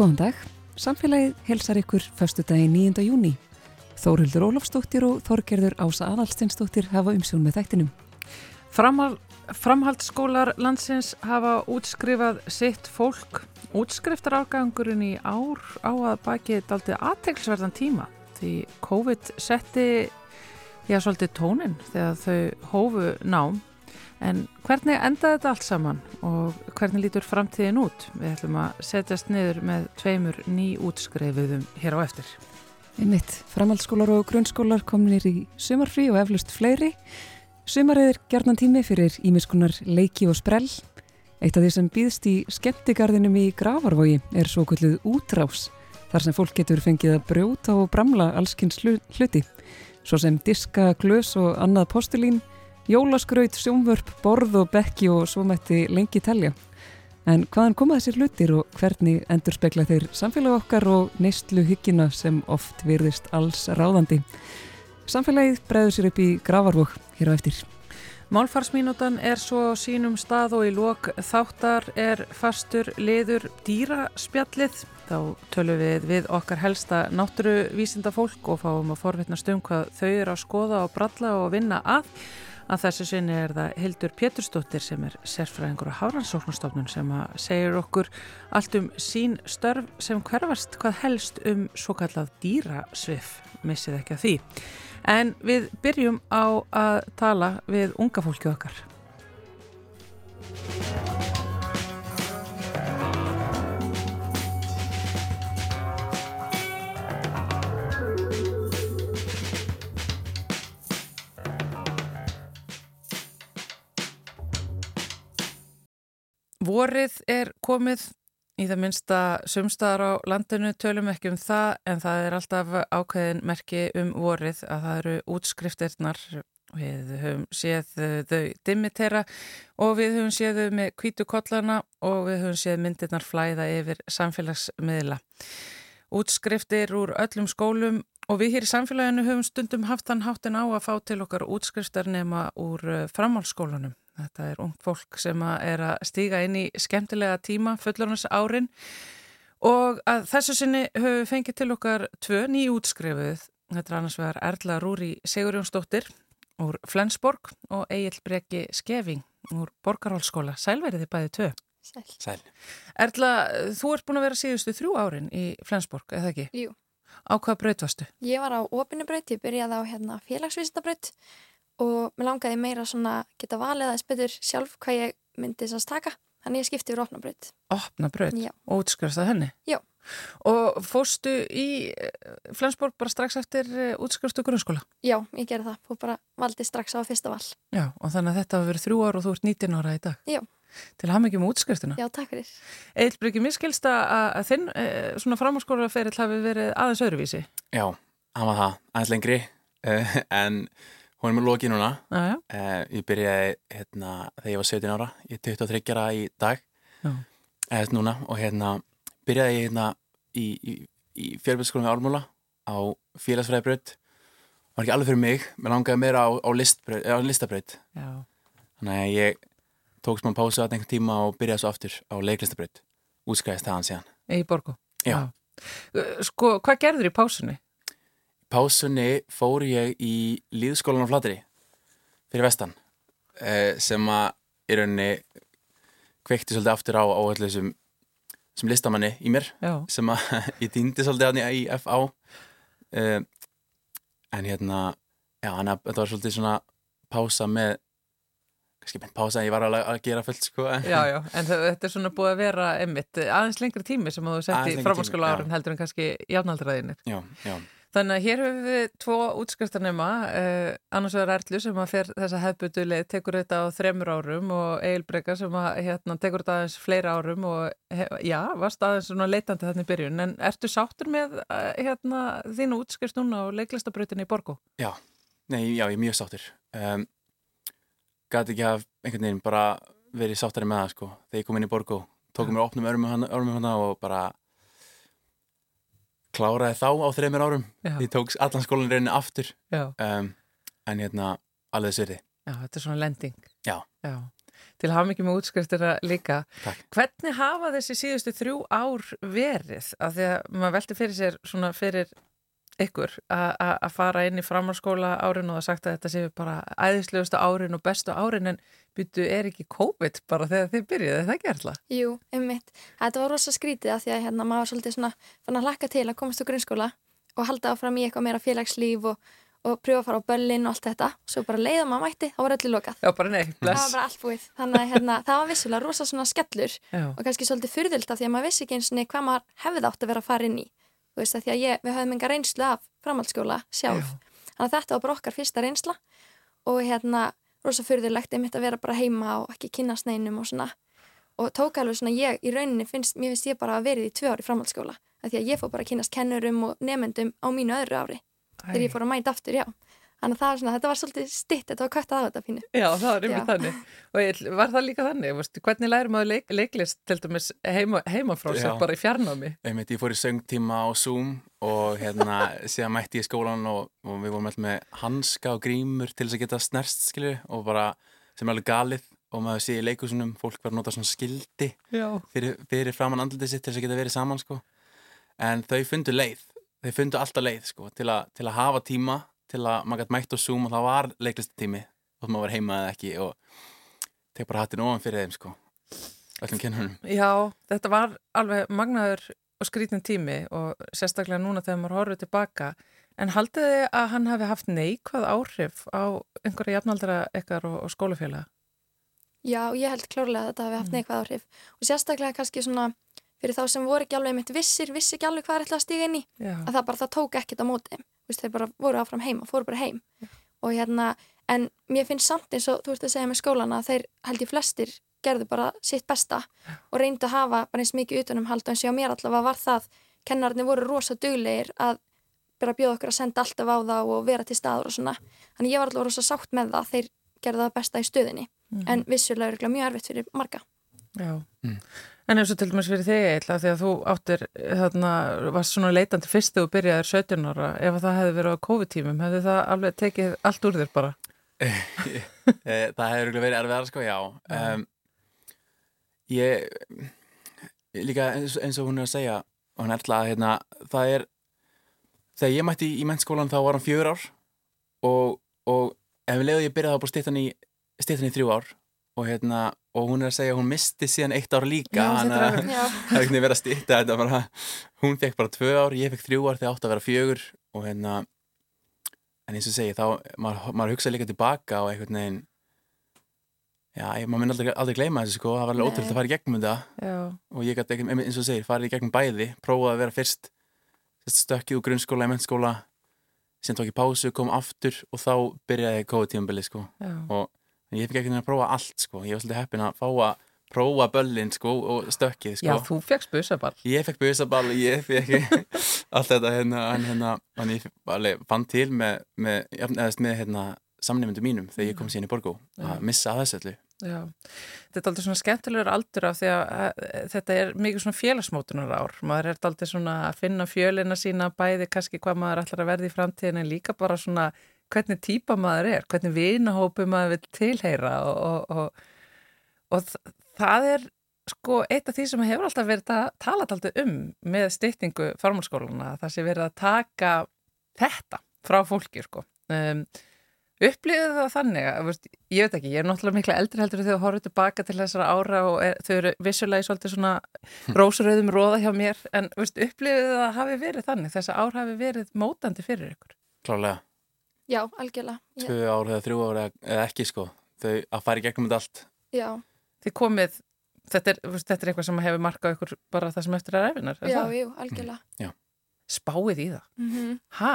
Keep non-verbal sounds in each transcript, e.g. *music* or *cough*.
Góðan dag. Samfélagið helsar ykkur förstu dagi 9. júni. Þórhildur Ólafsdóttir og Þorgerður Ása Adalstinsdóttir hafa umsjón með þættinum. Framhald, framhaldsskólar landsins hafa útskrifað sitt fólk. Útskriftarafgangurinn í ár á að baki daldi aðteglisverðan tíma því COVID setti já svolítið tónin þegar þau hófu nám En hvernig endaði þetta allt saman og hvernig lítur framtíðin út? Við ætlum að setjast niður með tveimur ný útskreifuðum hér á eftir. Einmitt, framhaldsskólar og grunnskólar kominir í sumarfrí og eflust fleiri. Sumarið er gerðnan tími fyrir ímiskunar leiki og sprell. Eitt af því sem býðst í skemmtigarðinum í Gravarvogi er svo kvöldið útrás, þar sem fólk getur fengið að brjóta og bramla allskynns hluti, svo sem diska, glös og annað postulín, jólaskraut, sjónvörp, borð og bekki og svo mætti lengi telja. En hvaðan koma þessir hlutir og hvernig endur spekla þeir samfélag okkar og neistlu hyggina sem oft virðist alls ráðandi? Samfélagið bregður sér upp í gravarvok hér á eftir. Málfarsmínútan er svo sínum stað og í lok þáttar er fastur liður dýraspjallið. Þá tölum við við okkar helsta náttúruvísinda fólk og fáum að forvitnast um hvað þau eru að skoða og bralla og vinna að. Að þessu sinni er það Hildur Pétursdóttir sem er sérfræðingur á Hárandsóknastofnun sem segir okkur allt um sín störf sem hverfast hvað helst um svo kallað dýrasvif, missið ekki að því. En við byrjum á að tala við unga fólkið okkar. Vorið er komið í það minnsta sumstaðar á landinu, tölum ekki um það en það er alltaf ákveðin merki um vorið að það eru útskriftirnar við höfum séð þau dimmitera og við höfum séð þau með kvítu kollana og við höfum séð myndirnar flæða yfir samfélagsmiðla. Útskriftir úr öllum skólum og við hér í samfélaginu höfum stundum haft þann háttin á að fá til okkar útskriftar nema úr framhálsskólanum. Þetta er ung fólk sem er að stíga inn í skemmtilega tíma, fullornas árin og að þessu sinni höfum við fengið til okkar tvö nýjútskrifuð. Þetta er annars vegar Erla Rúri Sigurjónsdóttir úr Flensborg og Egil Breki Skeving úr Borgarhólskóla. Sælverið þið bæðið tvö. Sæl. Sæl. Erla, þú ert búin að vera síðustu þrjú árin í Flensborg, eða ekki? Jú. Á hvaða braut varstu? Ég var á opinnubraut, ég byrjaði á hérna, félagsvísindabraut og mér langaði meira svona geta valið aðeins betur sjálf hvað ég myndi þess að taka. Þannig ég skipti yfir opnabraut. Opnabraut? Já. Og útskrifst það henni? Já. Og fóstu í Flensborg bara strax eftir útskrifstu grunnskóla? Já, ég gerði það. Fór bara valdi strax á fyrsta val. Já, og þannig að þetta hafa verið þrjú ár og þú ert 19 ára í dag? Já. Til að hafa mikið með útskriftuna? Já, takk fyrir. Eil Bryggi, mér skilst að þinn e, svona framháskólaferill hafi verið aðeins öðruvísi? Já, hann var það, aðeins lengri, *laughs* en hún er með loki núna. Já, já. Uh, ég byrjaði hérna þegar ég var 17 ára, ég er 23 ára í dag, eða núna, og hérna byrjaði ég hérna í, í, í fjölbjörnsskólum við Álmúla á félagsfræðibraut. Var ekki alveg fyrir mig, mér langaði meira á, á, listbraut, á listabraut. Þannig að ég tók smá pása að einhvern tíma og byrjaði svo aftur á leiklistabraut. Útskæðist það hann síðan. Í Borgó? Já. Já. Sko, hvað gerður í pásunni? Pásunni fór ég í líðskólan á Flateri fyrir vestan eh, sem að í rauninni kveikti svolítið aftur á, á allir þessum sem listamanni í mér Já. sem að *laughs* ég týndi svolítið hann í FA eh, en hérna já, hann að þetta var svolítið svona pása með kannski með pása en ég var alveg að gera fullt sko Já, já, en þetta er svona búið að vera emmitt aðeins lengri tími sem þú setti í framhanskóla árin heldur en kannski jafnaldraðinir Já, já Þannig að hér höfum við tvo útskriftarnema, eh, annars vegar Erlu sem að fer þessa hefbutuleg tekur þetta á þremur árum og Egil Breka sem að hérna, tekur þetta aðeins fleira árum og hef, já, varst aðeins svona leitandi þannig í byrjun. En ertu sáttur með hérna, þínu útskrift núna á leiklistabrautinni í Borgó? Já, nei, já, ég er mjög sáttur. Um, Gæti ekki að einhvern veginn bara verið sáttari með það sko. Þegar ég kom inn í Borgó, tókum mér opnum örmum hana og bara kláraði þá á þreymir árum Já. því tóks allan skólan reyni aftur um, en hérna alveg sverði Já, þetta er svona lending Já. Já. til hafa mikið með útskriftina líka. Takk. Hvernig hafa þessi síðustu þrjú ár verið? Af því að maður velti fyrir sér svona fyrir ykkur að fara inn í framhalskóla árin og það sagt að þetta séu bara æðislegustu árin og bestu árin en byrju er ekki COVID bara þegar þið byrjuði, það gerðla? Jú, ummitt. Þetta var rosa skrítið að því að hérna maður var svolítið svona fann að hlakka til að komast á grunnskóla og halda áfram í eitthvað meira félagslíf og, og prjófa að fara á böllin og allt þetta svo bara leiða maður mætti, þá var öllu lokað Já, bara nei, bless Það var bara allt búið, þannig að hérna, það var vissulega rosa svona skellur Já. og kannski svolítið fyrðilt af því að maður vissi ekki eins og hvað maður hefði átt að vera að fara inn í þú veist því að ég, við höfum enga reynslu af framhaldsskóla sjálf. Þannig að þetta var bara okkar fyrsta reynsla. Og hérna rosa fyrðilegt einmitt að vera bara heima og ekki kynast neinum og svona. Og tók alveg svona ég í rauninni finnst, mér finnst ég bara að verið í tvö ári framhaldsskóla. Að því að ég fór bara að kynast kennurum og nefendum á mínu öðru ári. Æ. þegar ég fór að mæta aftur, já Þannig að það var svona, þetta var svolítið stitt, þetta var kvætt að þetta fínu. Já, það var yfir þannig. Og var það líka þannig? Veist, hvernig lærum að leik, leiklist til dæmis heima, heima frá sér bara í fjarnámi? Einmitt, ég fór í söngtíma á Zoom og hérna *laughs* síðan mætti ég skólan og, og við vorum alltaf með hanska og grímur til þess að geta snerst, skilju, og bara sem er alveg galið og maður sé í leikusunum, fólk verður notað svona skildi fyrir, fyrir framann andlitið sitt til þess að geta verið saman, sko. En þau fundu leið, þau fundu alltaf leið, sko, til, a, til að hafa tíma til að maður gæti mætt og zoom og það var leiklistatími og maður var heima eða ekki og tek bara hattin ofan fyrir þeim sko öllum kennunum. Já, þetta var alveg magnaður og skrítin tími og sérstaklega núna þegar maður horfður tilbaka en haldið þið að hann hafi haft neikvað áhrif á einhverja jafnaldra ekkar og, og skólafélaga? Já, ég held klárlega að þetta hafi haft mm. neikvað áhrif og sérstaklega kannski svona fyrir þá sem voru ekki alveg mitt vissir, vissi ekki alveg hvað er ætlað að stíga inn í, Já. að það bara það tók ekkit á mótið veist, þeir bara voru áfram heima, fóru bara heim ja. og hérna, en mér finnst samt eins og þú ert að segja með skólana að þeir held ég flestir gerðu bara sitt besta ja. og reyndu að hafa bara eins mikið utanum hald og eins og mér allavega var það kennararnir voru rosa duglegir að bara bjóða okkur að senda alltaf á það og vera til staður og svona, þannig ég var allavega rosa sátt með það, þeir gerðu það besta í stöðinni mm. en vissulega er mjög erfitt fyrir marga Já, mm. En eins og til dæmis fyrir þig eitthvað því að þú áttir þarna, varst svona leitandi fyrst þegar þú byrjaðir 17 ára ef það hefði verið á COVID-tímum hefði það alveg tekið allt úr þér bara? *laughs* Eh, það hefur verið erfiðar sko, já um, Ég líka eins, eins og hún er að segja og er alltaf að hérna, það er þegar ég mætti í, mennskólan þá var hann fjör ár og, og ef við leiðum ég byrjaði að búið stittan í í þrjú ár og hérna og hún er að segja að hún misti síðan eitt ár líka hann að *laughs* það er ekki verið að stýtta þetta bara, hún fekk bara tvö ár, ég fekk þrjú ár þegar átt að vera fjögur. Og hérna en eins og segi þá, maður, maður hugsa líka tilbaka og einhvern veginn já, ég, maður minn aldrei, aldrei gleyma þessu sko, það var alveg ótrúlega að fara í gegnum þetta. Og ég gæti eins og segir, fara í gegnum bæði prófaði að vera fyrst stökkið úr grunnskóla, ementskóla sem tók í pásu, kom aftur og þá byrjaði COVID-tíumbili sko. Og ég fikk ekki að prófa allt sko. Ég var svolítið heppin að fá að prófa böllin sko og stökkið sko. Já, þú fekkst busaball. Ég fekk busaball og ég fekk *laughs* allt þetta hérna, en hérna, en ég fann til með, með, með hérna, samnefndu mínum þegar ég kom síðan í Borgó að missa að þessu öllu. Já, þetta er aldrei svona skemmtilegur aldur af því að þetta er mikið svona félagsmótunar ár, maður er aldrei svona að finna fjölina sína bæði kannski hvað maður ætlar að verði í framtíðin en líka bara svona hvernig týpa maður er, hvernig vinahópu maður vil tilheyra og, og, og það er sko eitt af því sem hefur alltaf verið að tala alltaf um með styrtingu farmálskóluna, það sé verið að taka þetta frá fólki sko. Um, upplýðið það þannig að, veist, ég veit ekki, ég er náttúrulega mikla eldri heldur þegar þú horfið tilbaka til þessara ára og er, þau eru vissulega í svolítið svona rósuröðum róða hjá mér, en upplýðið það hafi verið þannig, þess að ár hafi verið mótandi fyrir ykkur. Klálega. Já, algjörlega. Tvö ár eða þrjú ár eða ekki sko. Þau að fara í gegnum þetta allt. Já. Þið komið, þetta er, þetta er eitthvað sem hefur markað ykkur bara það sem eftir er ræfinar. Já, jú, algjörlega. Mm. Já. Spáið í það. Mm -hmm. Hæ?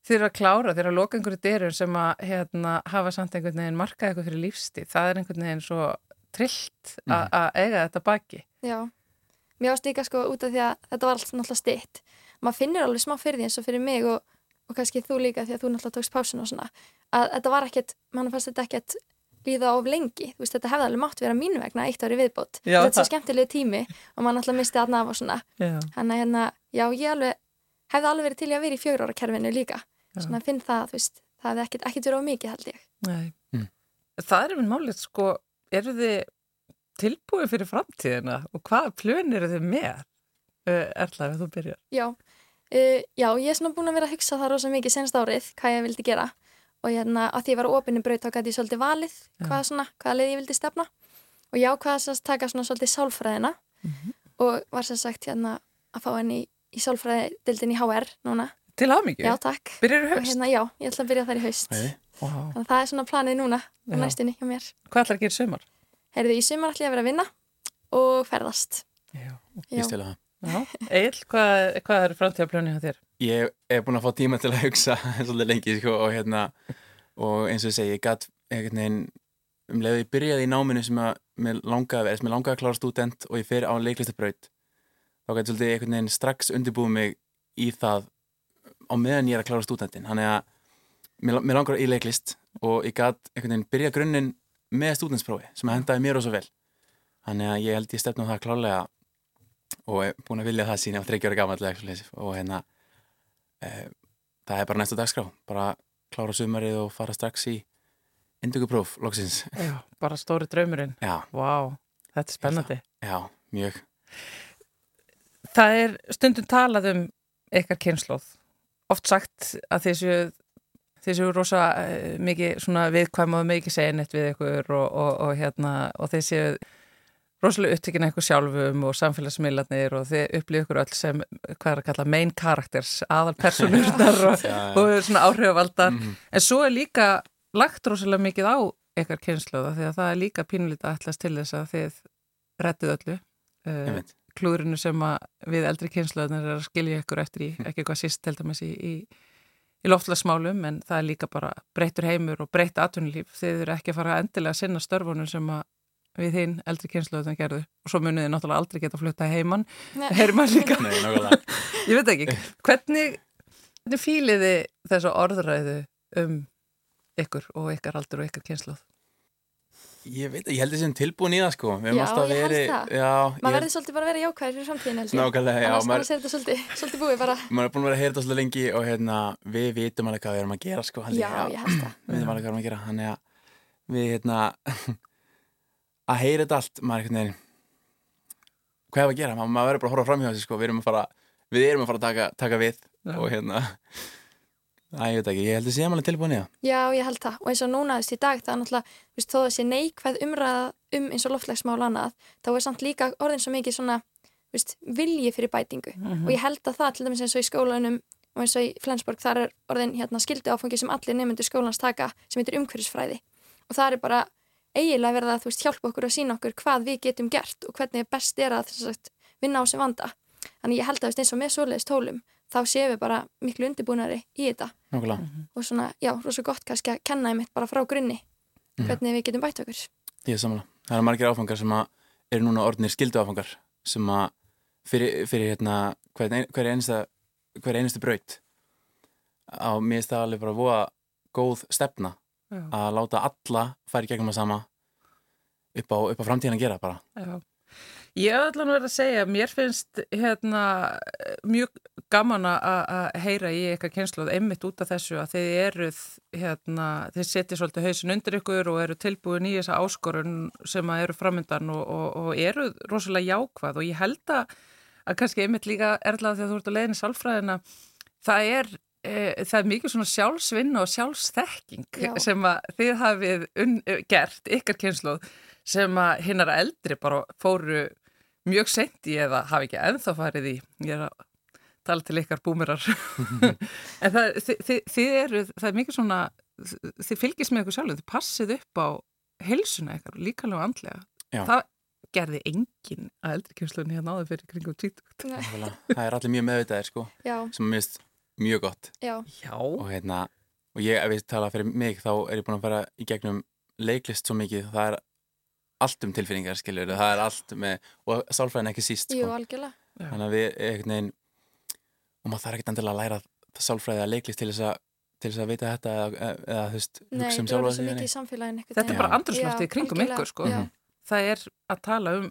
Þið eru að klára, þið eru að loka einhverju dyrur sem að hérna, hafa samt einhvern veginn markað eitthvað fyrir lífstíð. Það er einhvern veginn svo trillt að mm. eiga þetta baki. Já. Mér ást líka sko út af því að þetta var allt náttúrulega stitt. Maður finnir alveg smá fyrir því eins og fyrir mig og og kannski þú líka því að þú náttúrulega tókst pásun og svona að þetta var ekkert, mann fannst þetta ekkert líða of lengi, þú veist þetta hefði alveg mátt vera mínu vegna eitt ári viðbót já, þetta er svo skemmtilegu tími og mann náttúrulega misti aðna af og svona hann að hérna, já ég alveg hefði alveg verið til að vera í fjögur ára kerfinu líka já. svona finn það, þú veist það hefði ekkert, ekkert verið of mikið held ég mm. Það er einhvern málið sko eru þið tilbúið fyrir framtíðina og hvaða plön eru þið með? Erla, ef þú byrjar. Já, uh, já, ég er svona búin að vera að hugsa það rosa mikið senst árið, hvað ég vildi gera og hérna að því ég var óbyrni braut þá gæti ég svolítið valið hvað svona, hvaða leið ég vildi stefna og ég ákvaði að taka svona svolítið sálfræðina mm -hmm. og var sem sagt hérna að fá henni í, í sálfræðidildin í HR núna. Til ámyggju? Já, takk. Byrjar þú haust? Hérna, já, ég ætla að byrja þar í haust. Hey. Wow. Þannig að það er svona planið núna á næstunni hjá mér. Hvað ætlar að gera að að. Egil, hvað, hvað er framtíðapljónið á þér? Ég hef búin að fá tíma til að hugsa *laughs* svolítið lengi sko, og, hérna, og eins og ég segi, ég gæt um leiðu ég byrjaði í náminu sem að mér langaði, mér langaði að klára student og ég fyrir á leiklistabraut þá gæti svolítið einhvern veginn strax undirbúið mig í það á meðan ég er að klára studentin þannig að mér, mér langar í leiklist og ég gæti einhvern veginn byrja grunninn með studentsprófi sem að hendaði mér og svo vel þannig að ég held ég stefnum það klálega og er búin að vilja það sína á 30 ára gamanlega og hérna e, það er bara næstu dagskrá. Bara klára sumarið og fara strax í indugupróf, loksins. Já, bara stóri draumurinn. Wow, Þetta er spennandi. Já, mjög. Það er stundum talað um eitthvað kynnslóð oft sagt að þessu þessu rosa uh, mikið viðkvæm og mikið seginett við ykkur og, og, og, hérna, og þessu rosalega upptökin eitthvað sjálfum og samfélagsmiðlarnir og þið upplýðu ykkur öll sem hvað er að kalla main characters, aðal personurnar *laughs* og, og svona áhrifavaldar. Mm -hmm. en svo er líka lagt rosalega mikið á ykkar kynsluða því að það er líka pínulítið að ætlas til þess að þið rettið öllu uh, klúrinu sem við eldri kynsluðanir er að skilja ykkur eftir í, ekki eitthvað síst til dæmis í, í, í loftlagsmálum en það er líka bara breytur heimur og breyta atvinnulíf. Þið eru ekki að fara endilega að sinna störfunum sem að við þín eldri kynsluðan gerðu. Og svo muniði náttúrulega aldrei geta að flutta heimann *laughs* heimann líka. Nei, *laughs* ég veit ekki, hvernig, hvernig fíliði þessu orðræðu um ykkur og ykkar aldur og ykkar kynsluð Ég veit, ég held þessi tilbúin í það sko. Já, ég veri, held það. já, maður verður svolítið bara að vera jákvæðir fyrir framtíðin Nákvæmlega, já Annars er þetta svolítið, svolítið búið bara. Maður er búin að vera að heyra þetta svolítið lengi og hérna, við vitum alveg hvað við erum að gera sko Já, ég held það. Við vitum alveg hvað við erum að gera, hann er að við hérna að heyra þetta allt, maður er einhvern veginn hvað er að gera, maður, maður verður bara að horfa fram hjá þessu sko, við erum að fara, við erum að fara að taka, taka við Já. og hérna Æ, ég veit ekki, ég held að það sé alveg tilbúin í það. Já, ég held það og eins og núna þess í dag það er náttúrulega, þú veist, þó að sé neikvæð umræða um eins og loftlegsmál annað, þá er samt líka orðin svo mikið svona, þú veist, vilji fyrir bætingu mm -hmm. og ég held að það til dæmis eins og í skólanum og eins og í Flensborg þar er orðin hérna skildi áfangi sem allir nefndu skólans taka sem heitir umhverfisfræði og það er bara eiginlega verða að þú veist hjálpa okkur að sína okkur hvað við getum gert og hvernig best er að sagt, vinna á sem vanda. Þannig ég held að eins og með svoleiðist tólum þá séum við bara miklu undirbúinari í þetta Nókulega. Mhm. og svona, já, rosa gott kannski að kenna einmitt bara frá grunni mhm. hvernig við getum bætt okkur. Ég er samanlega. Það er margir áfangar sem að eru núna orðinir skildu áfangar sem að fyrir, fyrir hérna hver, hver einasta hver einustu braut á mér staðalið bara voða góð stefna Já. að láta alla færi gegnum að sama upp á, upp á framtíðan að gera bara Já. Ég hef allan verið að segja mér finnst hérna mjög gaman að heyra í eitthvað kynsluð einmitt út af þessu að þið eruð hérna, þið setjið svolítið hausin undir ykkur og eru tilbúin í þessa áskorun sem að eru framöndan og, og, og eruð rosalega jákvað og ég held að, að kannski einmitt líka erðlaða þegar þú ert að leiðin í sálfræðina það er e, það er mikið svona sjálfsvinna og sjálfsþekking Já. sem að þið hafið gert, ykkar kynsluð sem að hinnar eldri bara fóru mjög sent í eða hafi ekki enþá farið í. Ég er að tala til ykkar búmirar *laughs* en það, þið, þið, þið eru það er mikið svona þið fylgist með ykkur sjálf, þið passið upp á helsuna ykkar, líkalega og andlega. Já. það gerði engin að eldri kynsluðin hérna áður fyrir kringum títugt það er allir mjög meðvitaðir sko. Já. sem mist mjög gott Já. og hérna og ég, ef ég tala fyrir mig þá er ég búin að fara í gegnum leiklist svo mikið það er allt um tilfinningar skiljur það er allt með, og sálfræðin ekki síst sko. Jú, þannig að við einhvern veginn og maður þarf ekkert endilega að læra sálfræði að leiklist til þess að til þess að vita þetta eða, eða þú veist, hugsa um sjálfa sig Þetta er bara andrusloftið kringum ykkur sko. það er að tala um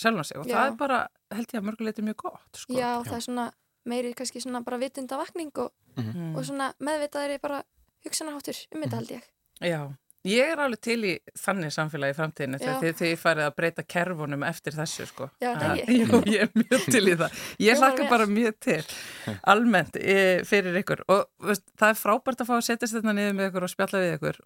sjálfa sig og Já. það er bara, held ég að mörguleiti mjög gott sko. Já, Já, það er svona meiri kannski svona bara vitundavakning og, mm -hmm. og svona meðvitaðir bara hugsanaháttur um þetta held ég Já, Ég er alveg til í þannig samfélagi í framtíðinu þegar þið farið að breyta kerfunum eftir þessu sko. Já, það er ég. Ég er mjög til í það. Ég hlakka bara mjög til almennt e, fyrir ykkur og veist, það er frábært að fá að setja þetta niður með ykkur og spjalla við ykkur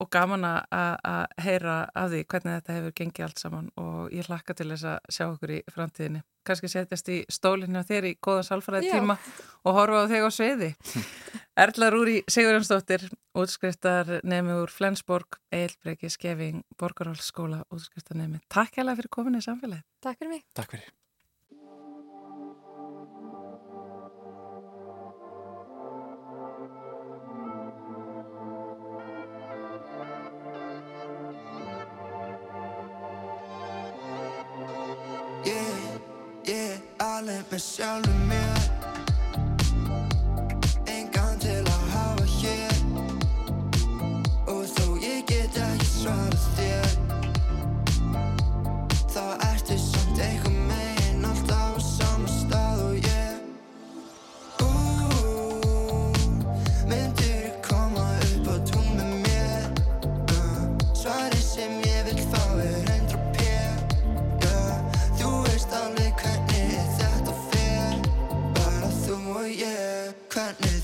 og gaman að heyra af því hvernig þetta hefur gengið allt saman og ég hlakka til þess að sjá okkur í framtíðinni. Kanski setjast í stólinu á þér í góðan salfræði tíma og horfa á þig á sveiði. *laughs* Erla Rúri Sigurjónsdóttir, útskriftar nemi úr Flensborg, Eilbreki, Skeving, Borgarhólsskóla, útskriftar nemi. Takk hella fyrir kominni í samfélagi. Takk fyrir mig. Takk fyrir. Alveg með sjálfum mér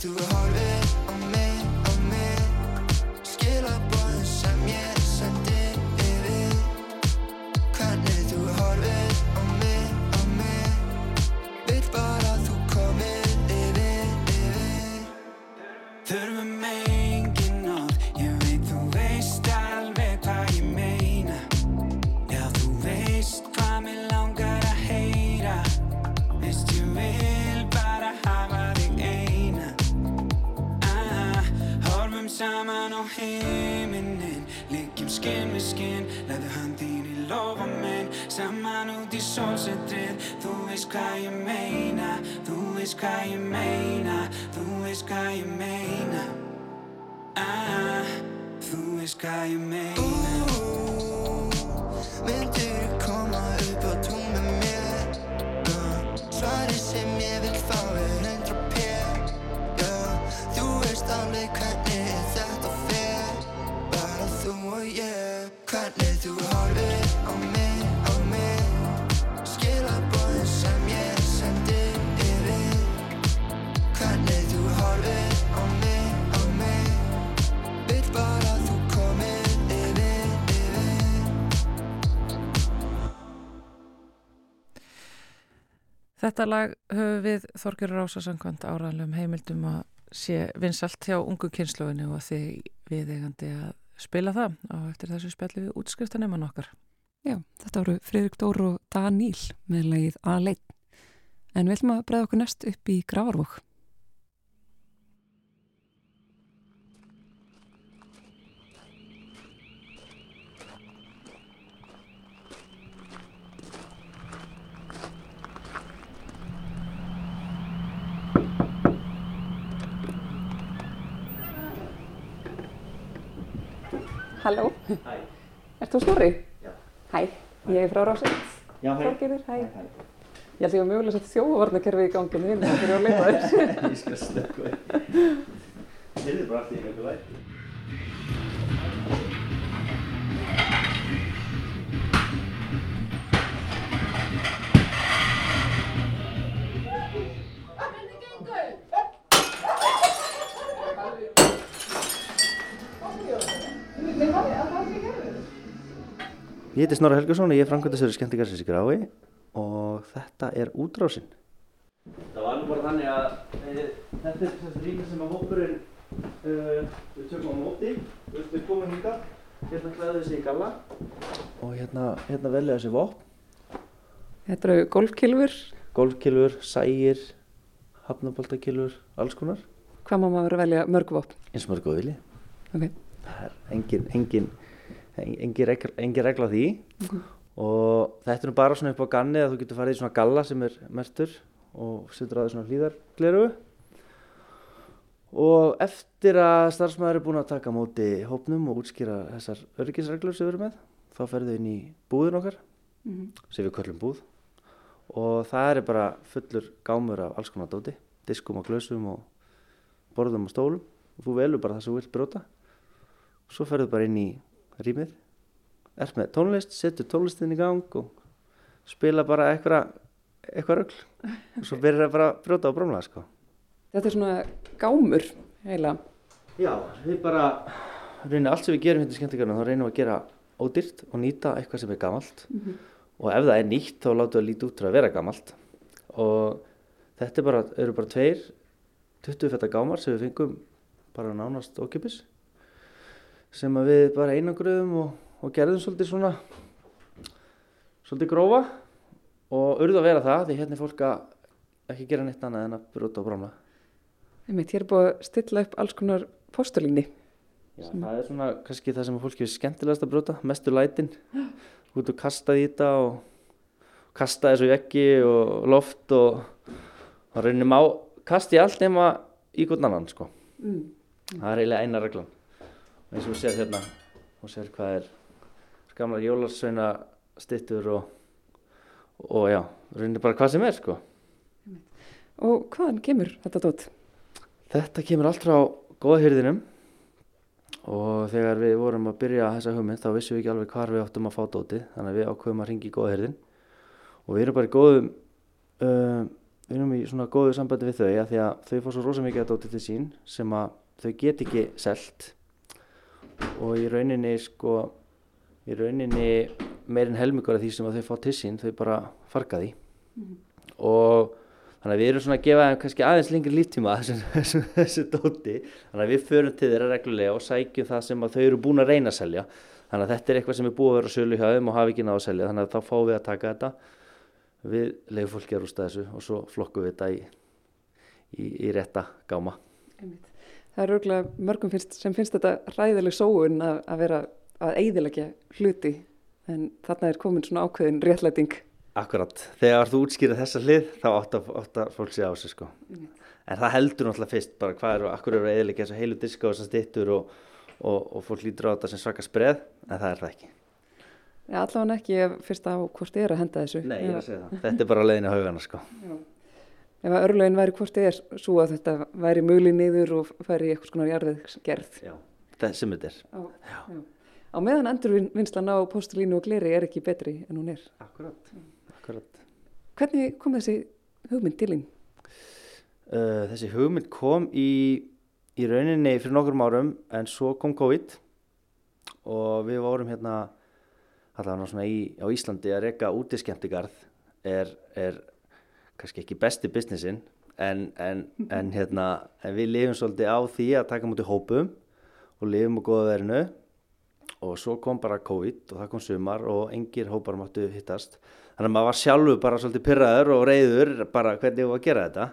Hvernig þú horfir Þetta lag höfum við Þorgjörur Rásasangvand áraðanlegum heimildum að sé vinsalt hjá ungu kynsluðinu og því við eigandi að spila það og eftir þessu spjalli við útskriftanemann okkar. Já, þetta voru Fridrik Dór og Daníl með lagið A-Leit. En við ætlum að bregða okkur næst upp í Gravarvók. Halló. Hæ. Ert þú Snorri? Já. Hæ, ég er frá Rásett. Já, hæ. Þorgerður, hæ. Hæ, hæ. Ég held ég að mögulega sett þjóðvarnakerfi í ganginu inn og fyrir að leita þess. *laughs* ég skal stökka það. Heyrðu bara allt í einhverju væri. Ég heiti Snorra Helgarsson og ég er framkvæmdastöður skemmtingarsins í Grái og þetta er útrásinn. Það var nú bara þannig að e, þetta er þessi rými sem að hópurinn uh, við tökum á móti, við, við komum hingað, hérna klæðum við sig í galla og hérna, hérna velja þessi vopn. Þetta eru golfkilfur. Golfkilfur, sægir, hafnaboltakilfur, alls konar. Hvað má maður velja mörg vopn? Eins og mörg góðvili. Engin, engin, engin, regla, engin regla því. Mhm. og þetta er bara svona upp á ganni að þú getur farið í svona galla sem er mertur og setur á því svona hlýðargleru og eftir að starfsmæður er búin að taka móti hópnum og útskýra þessar örgisreglur sem við erum með þá ferðu inn í búðin okkar Mhm. sem við köllum búð. Og það er bara fullur gámur af alls konar dóti diskum og glösum og borðum og stólum. Og þú velur bara það sem þú vilt brjóta svo ferðu bara inn í rýmið. Ert með tónlist, setur tónlistin í gang og spila bara eitthvað eitthvað rögl og *laughs* svo byrjar það bara að brjóta á brómla sko. Þetta er svona gámur heila. Já, við bara reynum allt sem við gerum hérna í skemmtikarna þá reynum við að gera ódýrt og nýta eitthvað sem er gamalt. Og ef það er nýtt þá látum við að líti út til að vera gamalt. Og þetta er bara, eru bara tveir 20 fetta gámar sem við fengum bara nánast ókipis sem að við bara einangruðum og, og gerðum svolítið svona svolítið grófa og urðu að vera það því hérna er fólk að ekki gera neitt annað en að brjóta og brámla Einmitt, hér er búið að stilla upp alls konar postulíni. Já, það er svona kannski það sem fólki er skemmtilegast að brjóta, mestu lætin *gasps* út og kasta í þetta og kasta þessu í veggi og loft og þá reynum á kasti allt nema í gott annan sko. Mm. Það er eiginlega eina reglan. Og eins og þú sér hérna, þú sér hvað er gamla jólarsveina stittur og, og já, reynir bara hvað sem er sko. Og hvaðan kemur þetta dót? Þetta kemur allt frá góðhyrðinum og þegar við vorum að byrja þessa hugmynd þá vissum við ekki alveg hvar við áttum að fá dótið þannig að við ákveðum að ringi í góðhyrðin og við erum bara í góðum uh, við erum í svona góðu sambandi við þau að því að þau fá svo rosa mikið að dótið til sín sem að þau get ekki selt og í rauninni sko í rauninni meirinn helmingur af því sem þau fá til sín þau bara farga því. Og þannig að við erum svona að gefa þeim kannski aðeins lengri líftíma þessu, *laughs* þessu, dóti. Þannig að við förum til þeirra reglulega og sækjum það sem þau eru búin að reyna að selja. Þannig að þetta er eitthvað sem er búið að vera sölu hjá þeim og hafa ekki náðu að selja. Þannig að þá fáum við að taka þetta. Við leiðum fólki að rústa þessu og svo flokkum við þetta í, í, í rétta gáma. Einmitt. Það er örgulega mörgum finnst, sem finnst þetta ræðileg sóun að, að vera að eigðilegja hluti en þarna er komin svona ákveðin réttlæting. Akkurat, þegar þú útskýrið þessa hlið þá áttar fólk sig á sig sko. En það heldur náttúrulega fyrst bara hvað eru, akkur eru eðilega þessu heilu diska og þessar stittur og, og, og fólk lítur á þetta sem svaka spreð, en það er það ekki. Já, allavega ekki fyrst á hvort er að henda þessu. Nei, ég er að segja það. Þetta er bara leiðin í haugana sko. Já. Ef að örlögin væri hvort er svo að þetta væri mögli niður og færi eitthvað svona jarðiðsgerð. Já, það sem þetta er. Á, já. á meðan endurvinnslan á postulínu og gleri er ekki betri en hún er. Akkurat, akkurat. Hvernig kom þessi hugmynd til þín? Uh, þessi hugmynd kom í, í rauninni fyrir nokkrum árum en svo kom COVID og við vorum hérna allavega svona í, á Íslandi að reyka útiskemmtigarð er, er kannski ekki besti businessin en, en, en, hérna, en við lifum svolítið á því að taka mútið hópum og lifum á góða verinu og svo kom bara COVID og það kom sumar og engir hópar máttu hittast. Þannig að maður var sjálfur bara svolítið pyrraður og reyður bara hvernig við að gera þetta.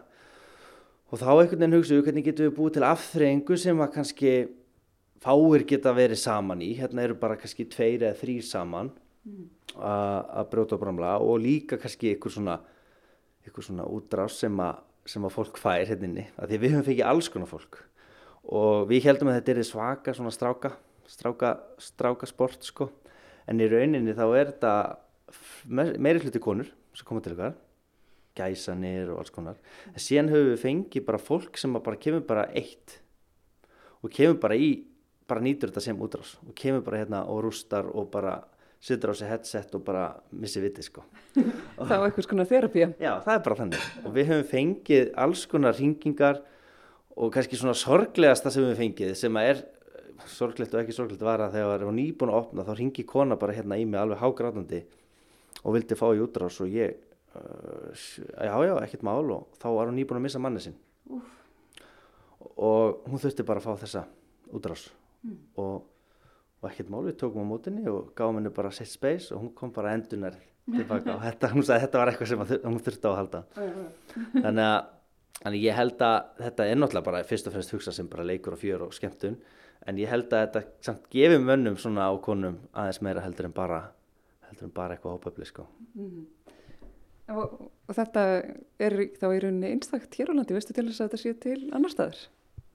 Og þá einhvern veginn hugsaðu hvernig getum við búið til afþreyingu sem að kannski fáir geta verið saman í. Hérna eru bara kannski tveir eða þrýr saman að brjóta og bramla og líka kannski ykkur svona ykkur svona útrás sem að, sem að fólk fær hérna inni, af því við höfum fengið alls konar fólk. Og við heldum að þetta er svaka svona stráka stráka, stráka sport sko. En í rauninni þá er þetta me- meiri hluti konur sem koma til okkar gæsanir og alls konar. En síðan höfum við fengið bara fólk sem bara kemur bara eitt. Og kemur bara í bara nýtur þetta sem útrás. Og kemur bara hérna og rústar og bara setur á sig headset og bara missi viti sko. Það var eitthvað svona þerapía. Já, það er bara þannig. Og við höfum fengið alls konar ringingar og kannski svona sorglegasta sem við fengið sem að er eh, sorglegt og ekki sorglegt var að þegar það var nýbúin að opna þá ringi kona bara hérna í mig alveg hágrátandi og vildi fá í útrás og ég uh, já, já, ekkert mál og þá var hún nýbúin að missa manni sinn. Og hún þurfti bara að fá þessa útrás. Og, og ekkert mál við tókum á mótinni og gáum henni bara sitt space og hún kom bara endunar *laughs* tilbaka og þetta, hún sagði að þetta var eitthvað sem að hún þurfti á að halda. Þannig að þannig ég held að þetta er náttúrulega bara fyrst og fremst hugsa sem bara leikur og fjör og skemmtun. En ég held að þetta samt gefi mönnum svona á konum aðeins meira heldur en bara heldur en bara eitthvað hópöfli sko. Og, og þetta er þá í rauninni einstakt hér á landi, veistu til þess að þetta sé til annar staðar?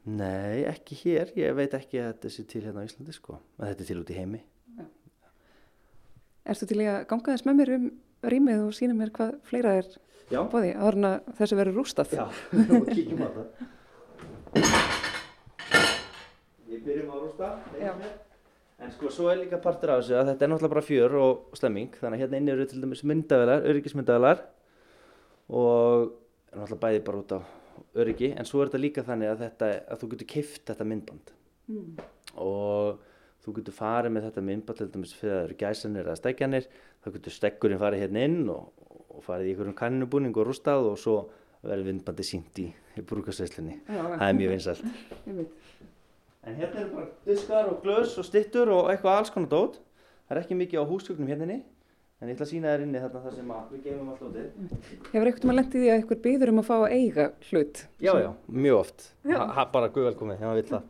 Nei, ekki hér, ég veit ekki að þetta sé til hérna á Íslandi sko. En þetta er til út í heimi. Ertu til í að ganga þess með mér um rýmið og sína mér hvað fleira er Já, bóði, áður en að þessu verður rústað? já, og kíkjum á það Við byrjum á rústa Já. En sko, svo er líka partur af þessu að þetta er náttúrulega bara fjör og stemming, þannig að hérna inni eru til dæmis myndavelar, öryggismyndavelar og náttúrulega bæði bara út á öryggi, en svo er þetta líka þannig að, þetta, að þú getur keift þetta myndband og þú getur farið með þetta myndband til dæmis fyrir að það eru gæsanir eða stekjanir, þá getur stekkurinn farið hérna inn og, og farið í einhverjum kannubúning og rústað og svo verður myndbandi sínt í, í brúkasveislinni. Það er mjög vinsælt. *laughs* En hérna eru bara diskar og glös og stittur og eitthvað alls konar dót. Það er ekki mikið á húsgögnum hérna en ég ætla að sína þér inni þarna þar sem að við geymum allt dótið. Hefur eitthvað maður lendið því að eitthvað býður um að fá að eiga hlut? Já, já, mjög oft. Ha, ha, bara guð velkomið, ef maður vill það.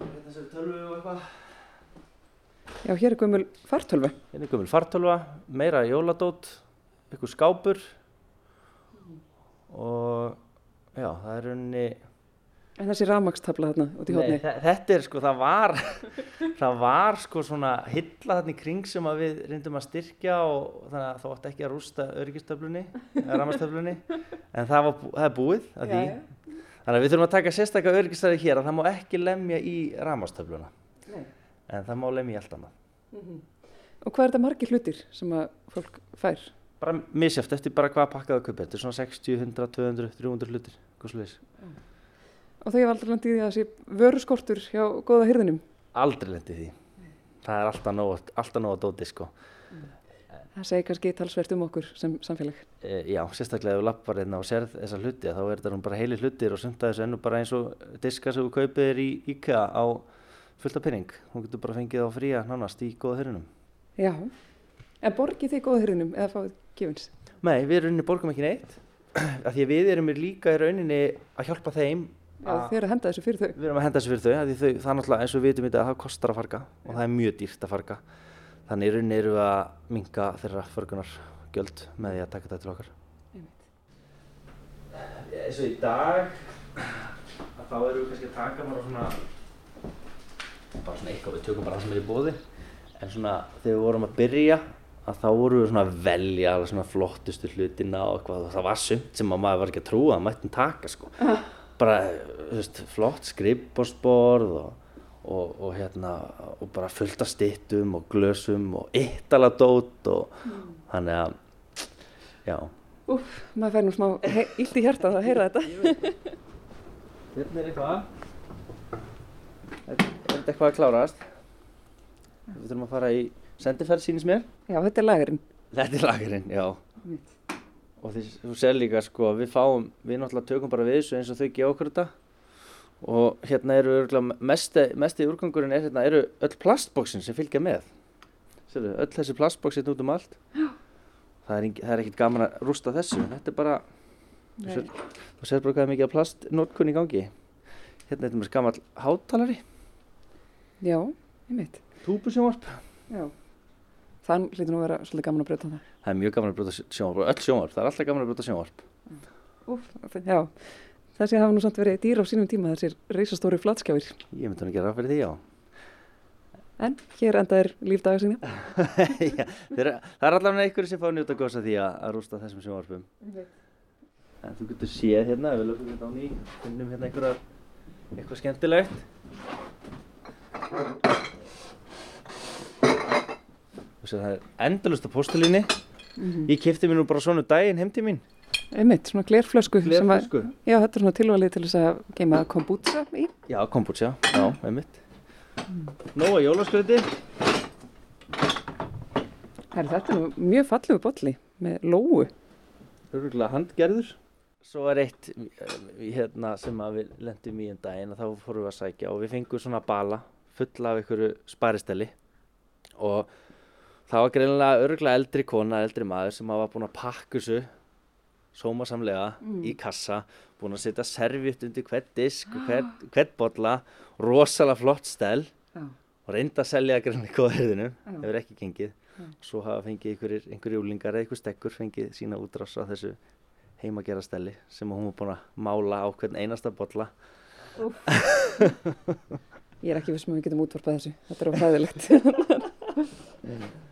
Þetta er tölvu og eitthvað. Já, hér er gömul fartölvu. Hérna er gömul fartölva, meira jóladót, eitthvað skápur og já, það er rauninni... En þessi rafmakstabla þarna út í hóðni. Nei, þe- þetta er sko, það var, *laughs* það var sko svona hilla þarna í kring sem við reyndum að styrkja og þannig að það átti ekki að rústa öryggistöflunni, eða rammastöflunni, en það, var, það er búið að því. Þannig að við þurfum að taka sérstakka öryggistöfi hér að það má ekki lemja í rammastöfluna, Nei. en það má lemja í allt annað. Og hvað er þetta margir hlutir sem að fólk fær? Bara misjáft eftir bara hvað pakkaðu að kaupa, þetta er svona 60, 100, 200, 300 hlutir, Og þau hefur aldrei lendið því að þessi vöruskortur hjá góða hyrðinum. Aldrei lendi því. Það er alltaf nóg, alltaf nóg að dóti sko. Það segir kannski talsvert um okkur sem samfélag. E, já, sérstaklega ef þú lappar hérna og serð þessa hluti þá er þetta nú bara heilir hlutir og sumt að þessu ennú bara eins og diska sem þú kaupir þér í IKEA á fullta pinning. Hún getur bara fengið á fría nánast í góða hyrunum. Já. En borgið þið góða hyrðinum eða fáið gefins? Nei, við rauninni borgum ekki neitt *clears throat* því við erum líka í rauninni að hjálpa þeim þið eru að henda þessu fyrir þau. Við erum að henda þessu fyrir þau, þau það er náttúrulega eins og við vitum í dag að það kostar að farga og það er mjög dýrt að farga. Þannig í rauninni erum við að minga þeirra förgunar gjöld með því að taka þetta til okkar. Eins og í dag, að þá erum við kannski að taka bara svona, bara svona eitthvað, við tökum bara það sem er í bóði. En svona þegar við vorum að byrja, að þá vorum við svona að velja svona flottustu hlutina og eitthvað. Það var sumt sem að maður var ekki að trúa að maður taka sko bara þú veist, flott skrifborðsborð og, og, og, hérna, og bara fullt af stittum og glösum og yttaladót og þannig að já Úf, maður fær nú smá illt í hjarta að heyra þetta. Hérna er eitthvað Er er þetta eitthvað að klárast? Við þurfum að fara í sendiferð sínist mér Já, þetta er lagurinn. Þetta er lagurinn, já og því, þú sér líka sko við fáum, við náttúrulega tökum bara við þessu eins og þau gefa okkur þetta. Og hérna eru mesti, mesti úrgangurinn er hérna eru öll plastbóksin sem fylgja með. Sérðu, öll þessi plastbóksin út um allt. Það er, það er ekkert gaman að rústa þessu þetta er bara þú sér, þú sér bara hvað mikið af plastnótkun í gangi. Hérna er þetta með gammal hátalari Já, ég veit. túbusjónvarp Já. Það hlýtur nú að vera svolítið gaman að breyta það. það er mjög gaman að brota sjónvarp og öll sjónvarp, það er alltaf gaman að brota sjónvarp Úf, já. Þessi hafa nú samt verið dýr á sínum tíma, þessir reysastóri flatskjáir. ég myndi hann að gera ráð fyrir því já En hér enda er lífdaga sína. *laughs* Já, þeir, það er allavega einhverju sem fá að njóta góðs að því að, að rústa þessum sjónvarpum. En þú getur séð hérna, við lögum hérna á ný, finnum hérna einhverja, eitthvað skemmtilegt. Það er endalust á postulíni. Ég kipti mér nú bara svona um daginn heim til mín. Einmitt, svona glerflösku. Glerflösku. Já, þetta er svona tilvalið til þess að geima kombútsa í. Já, kombucha, já, einmitt. Nóa jólaskröti. Herri, þetta er nú mjög fallegu bolli með lóu. Örgulega handgerður. Svo er eitt eh, hérna, sem við lendum í en daginn og þá fórum við að sækja og við fengum svona bala full af einhverju sparistelli og það var greinilega örgulega eldri kona, eldri maður sem var búin að pakka þessu sómasamlega í kassa, búin að setja serviett undir hvert disk *gasps* og hvert, hvert bolla, rosalega flott stel Já. og reynda að selja greinilega í góðherðinu, hefur ekki gengið. Svo hafa fengið einhverjir, einhverjir úlingar eða einhver stekkur fengið sína útrás á þessu heimagera steli sem hún var búin að mála á hvern einasta bolla. *laughs* Ég er ekki viss um að við getum útvarpað þessu. Þetta er ofræðilegt. *laughs*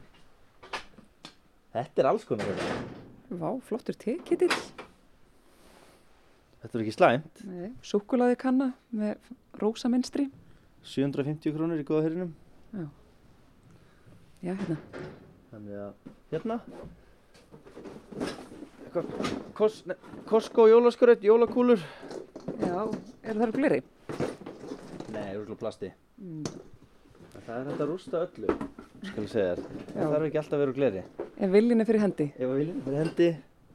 Þetta er alls konar þetta. Vá, flottur tekitill. Þetta er ekki slæmt. Súkulaði kanna með rosa minstri. 750 krónur í góða herinum. Já. Já, hérna. Þannig að, hérna. Kos, Costco jólaskraut, jólakúlur. Já, eru það gleri? Nei, úrslú plasti. Mm. Það er þetta að rústa öllu, skal ég segja þér. Það þarf ekki alltaf að vera úr gleri. Ef viljin er fyrir hendi? Ef viljin er fyrir hendi,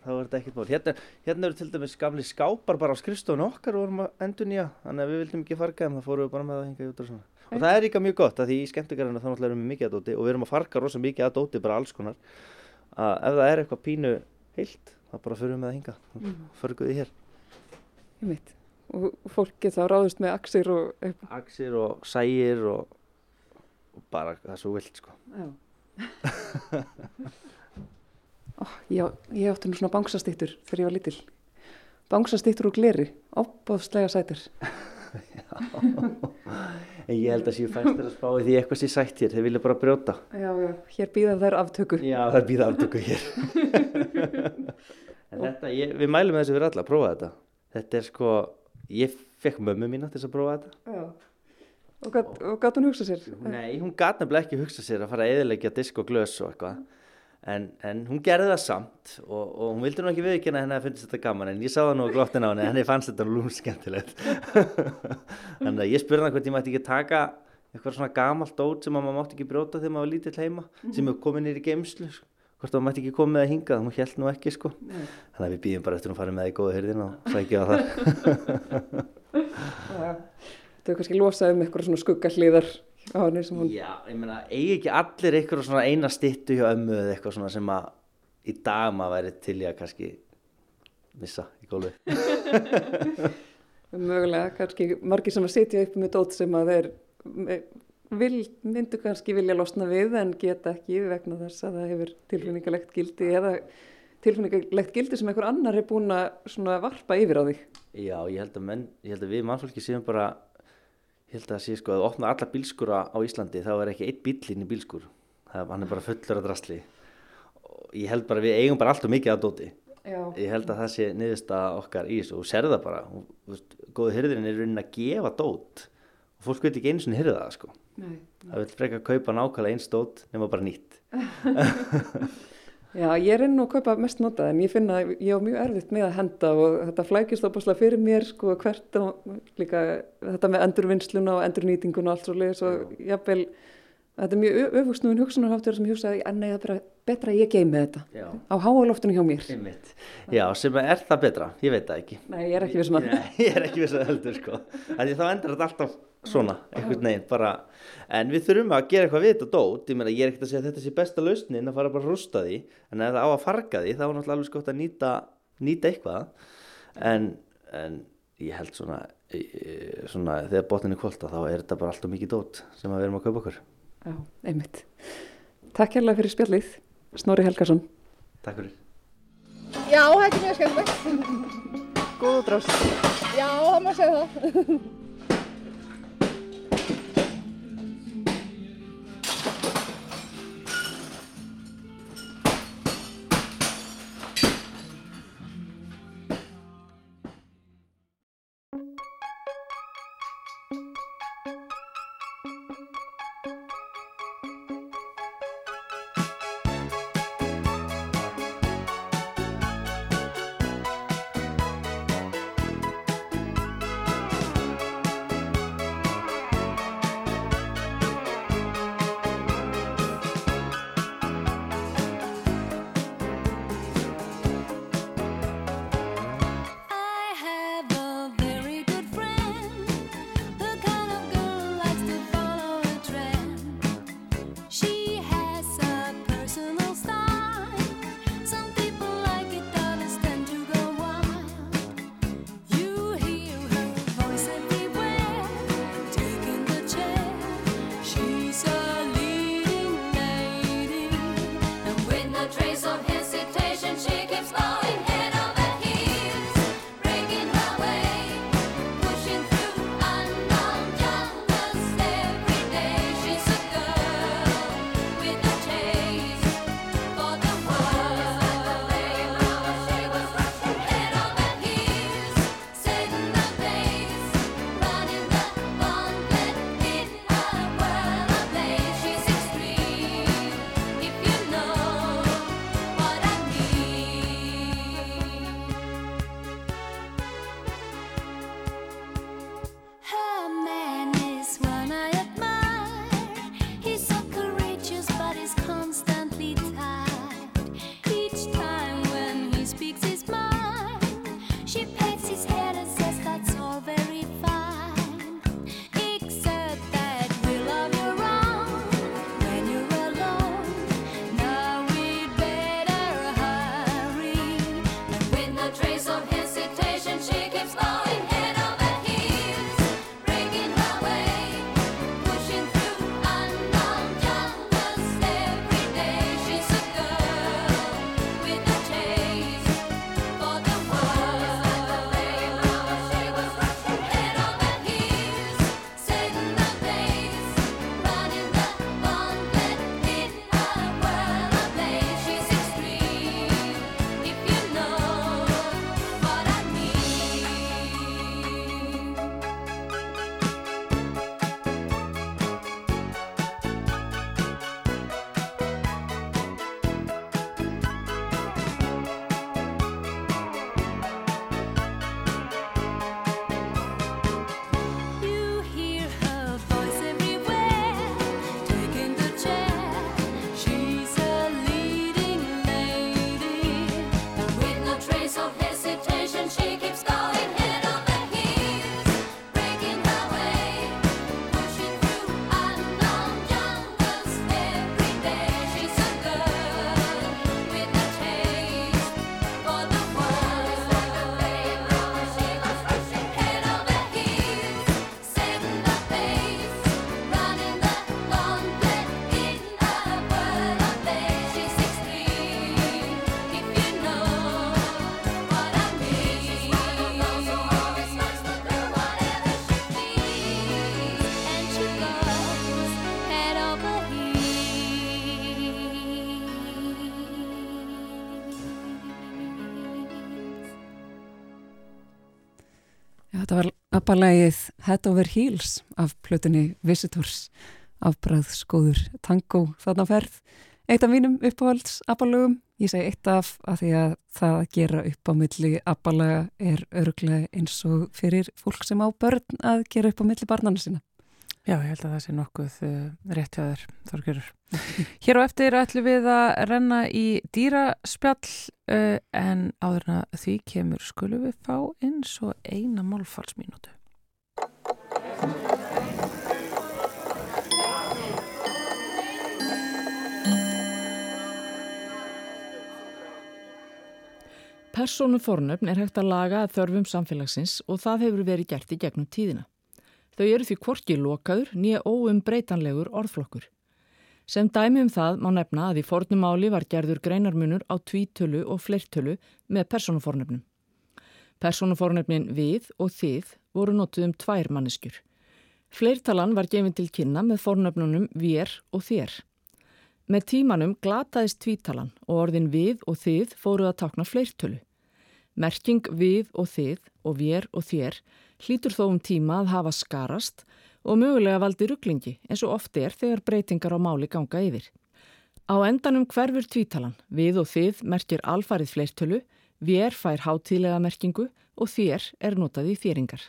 þá er þetta ekkert mál. Hérna, hérna eru til dæmis gamli skápar bara á skrifstofunni okkar og vorum að endur nýja, þannig að við vildum ekki farga þeim, þá fórum við bara með það hinga út og svona. Og það er líka mjög gott að því í skemmtingarinu þá náttúrulega erum við mikið að dóti og við erum að farga rosa mikið að dóti bara alls konar. Að ef það er eitthvað og bara það er svo vilt sko. Já. oh, já, ég átti nú svona bangsastýttur þegar ég var lítil. Bangsastýttur og gleri, opbóðslega sætur. já, en ég held að séu fæstir að spá því eitthvað sé sætt hér, þeir vilja bara brjóta. Já, já, hér býða þær aftöku. Já, þær býða aftöku hér. en þetta, ég, við mælum þessu fyrir alla að prófa þetta. Þetta er sko, ég fekk mömmu mína til þess að prófa þetta. Já. Og gat hún hugsa sér? Nei, hún gat nefnilega ekki hugsa sér að fara að eðilegja disk og glös og eitthvað. En, en hún gerði það samt og, og hún vildi nú ekki viðkynna henni að finnst þetta gaman en ég sá það nú að glottin á henni henni fannst þetta nú lúm skemmtilegt *laughs* þannig að ég spurði hann hvort ég mætti ekki taka eitthvað svona gamalt dót sem maður mátti ekki brjóta þegar maður var lítill heima -hmm. sem hefur komið nýri geimslu sko. hvort maður mætti ekki koma með að hinga það hún held nú ekki sko þannig að við býðum bara eftir að fara með það í góða hyrðin og sækja það *laughs* Þau kannski losaði um eitthvað svona skuggarliðar á henni sem hún... Já, ég meina, eigi ekki allir eitthvað svona eina stittu hjá ömmu eða eitthvað svona sem að í dag maður væri til í að kannski missa í gólu. *laughs* Mögulega, kannski margir sem að sitja upp með dót sem að þeir vil, myndu kannski vilja losna við en geta ekki vegna þess að það hefur tilfinningalegt gildi eða tilfinningalegt gildi sem einhver annar er búin að varpa yfir á því. Já, ég held að, menn, ég held að við mannfólki séum bara ég held að það sé sko að opna alla bílskúra á Íslandi þá er ekki eitt bílinn í bílskúr. Það, hann er bara fullur að drasli. Og ég held bara við eigum bara allt og mikið að dóti. Já. ég held að það sé niðursta okkar í þessu. Og serða bara. Og, veist, góðu hyrðirinn er raunin að gefa dót. Og fólk veit ekki einu svona hyrða það sko. Nei, nei. það vil freka að kaupa nákvæmlega eins dót nema bara nýtt *laughs* *laughs* Já, ég er inn og kaupa mest notað en ég finna að ég á mjög erfitt með að henda og þetta flækist ábúrslega fyrir mér sko hvert og líka þetta með endurvinnsluna og endurnýtinguna og allt svo leiðis og jáfnvel þetta er mjög öfugsnúin hugsunarháttur sem ég hugsaði að nei það betra að ég geimi þetta Já. á háaloftunum hjá mér. Einmitt. Já, sem er það betra, ég veit það ekki. Nei, ég er ekki viss um að. Nei, ég er ekki viss um að heldur sko. Þannig þá endur þetta alltaf svona, einhvern veginn, bara, en við þurfum að gera eitthvað við þetta dót, ég meina, ég er ekkert að segja að þetta sé besta lausnin að fara bara að rústa því, en ef það á að farga því, þá er náttúrulega alveg skott að nýta, nýta eitthvað, en, en ég held svona, svona, þegar botnin er kvölda, þá er þetta bara alltaf mikið dót sem við erum að kaupa okkur. Já, einmitt. Takk hérlega fyrir spjallið, Snorri Helgarsson. Takk fyrir. Já, þetta er mjög skemmtilegt. Góð og drást. Já, það má segja það. Appalægið Head Over Heels af plötunni Visitors afbræð skóður tango þarna ferð. Eitt af mínum uppáhalds appalögum, ég segi eitt af að því að það að gera upp á milli appalega er örglega eins og fyrir fólk sem á börn að gera upp á milli barnana sína. Já, ég held að það sé nokkuð rétt hjá þér, Þorgjörur. Hér á eftir ætlum við að renna í dýraspjall uh, en áðurna því kemur skulum við fá eins og eina málfalsmínútu. Persónu fornöfn er hægt að laga að þörfum samfélagsins og það hefur verið gert í gegnum tíðina. Þau eru því korki lokaður nýja óumbreytanlegur orðflokkur. Sem dæmi um það má nefna að í fornumáli var gerður greinarmunur á tvítölu og fleirtölu með persónufornöfnum. Persónufornöfnin við og þið voru notuð um tvær manneskjur. Fleirtalan var gefin til kynna með fornöfnunum vér og þér. Með tímanum glataðist tvítalan og orðin við og þið fóruð að takna fleirtölu. Merking við og þið og vér og þér hlýtur þó um tíma að hafa skarast og mögulega valdi rugglingi eins og oft er þegar breytingar á máli ganga yfir. Á endanum hverfur tvítalan, við og þið merkir alfarið fleirtölu, vér fær hátílega merkingu og þér er notað í þéringar.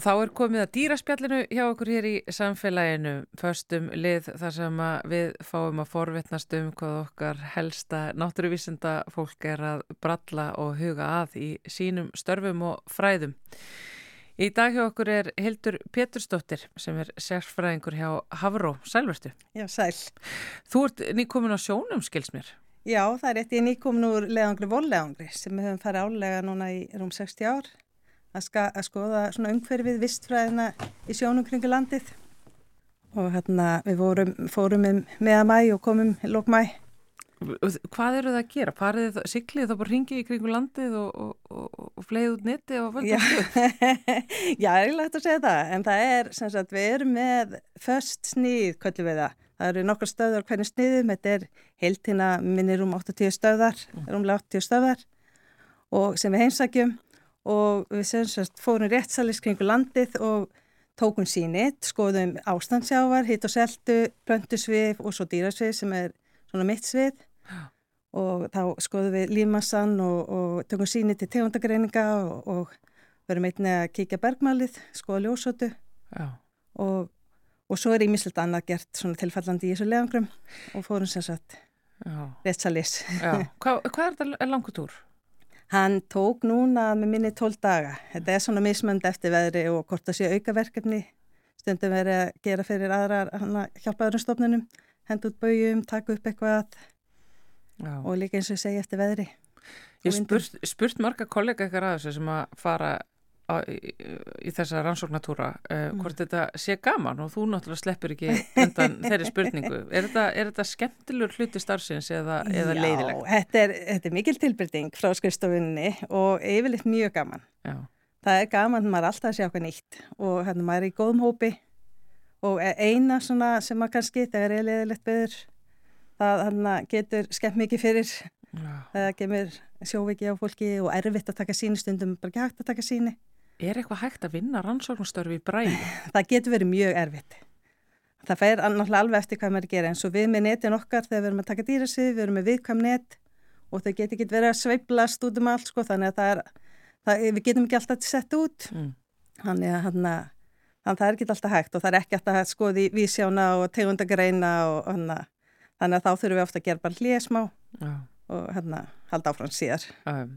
Og þá er komið að dýraspjallinu hjá okkur hér í samfélaginu, förstum lið þar sem við fáum að forvittnast um hvað okkar helsta náttúruvísinda fólk er að bralla og huga að í sínum störfum og fræðum. Í dag hjá okkur er Hildur Pétursdóttir sem er sérfræðingur hjá Havró. Sælverstu? Já, sæl. Þú ert nýkomin á sjónum, skils mér. Já, það er eitt ég nýkomin úr leðangri volleðangri sem við höfum farið álega núna í rúm 60 ár að, ska, að skoða svona umhverfið vistfræðina í sjónum kringu landið og hérna við vorum, fórum með að mæ og komum lók mæ. Hvað eru það að gera? Parið það, siglið þá bara ringið í kringu landið og, og, og, og fleið út netti og völda stuð? Já, ég lægt *laughs* að segja það, en það er sem sagt við erum með först snýð, kvöldu við það. Það eru nokkar stöðar hvernig sniðum, þetta er heiltina minnir um 80 stöðar, mm. rúmlega 80 stöðar og sem við heimsækjum og við semst fórum réttsalis kringu landið og tókum sínit, skoðum ástandsjávar, hitt og seltu, plöntusvið og svo dýrasvið sem er svona mitt svið og þá skoðum við límassan og, og tökum sínit til tegundagreininga og, og verum einnig að kíkja bergmálið, skoða ljósótu og, og svo er ímislegt annað gert svona tilfallandi í þessu lefangrum og fórum sem sagt réttsalis. *laughs* Hvað, hvað er þetta langutúr? Hann tók núna með minni tól daga. Þetta er svona mismönd eftir veðri og hvort það sé aukaverkefni. Stundum verið að gera fyrir aðrar hjálpaðurumstofnunum, henda út bauðum, taka upp eitthvað Já. og líka eins og segja eftir veðri. Ég spurt, spurt marga kollega eitthvað að þessu sem að fara í, í þessa rannsóknatúra uh, mm. hvort þetta sé gaman og þú náttúrulega sleppur ekki undan þeirri spurningu *laughs* er þetta, er þetta skemmtilegur hluti starfsins eða, eða leiðilegt? Já, þetta er, þetta er mikil tilbyrting frá skrifstofunni og yfirleitt mjög gaman Já. það er gaman að maður er alltaf að sjá eitthvað nýtt og hérna maður er í góðum hópi og eina svona sem maður kannski það er leiðilegt beður það hérna, getur skemmt mikið fyrir Já. það gemur sjóviki á fólki og erfitt að taka síni stundum bara ekki hægt að taka síni Er eitthvað hægt að vinna rannsóknstörfi í bræði? *laughs* Það getur verið mjög erfitt. Það fær náttúrulega alveg eftir hvað maður gera eins og við með netin okkar þegar við erum að taka dýrasið, við erum með viðkvæm net og þau getur ekki verið að sveiblast út um allt sko þannig að það er, það, við getum ekki alltaf sett út. Mm. Þannig að hana, það er ekki alltaf hægt og það er ekki alltaf að skoði vísjána og tegundagreina og hana, þannig að þá þurfum við ofta að gera bara hlýjasmá. Já og hérna halda áfram síðar. Um,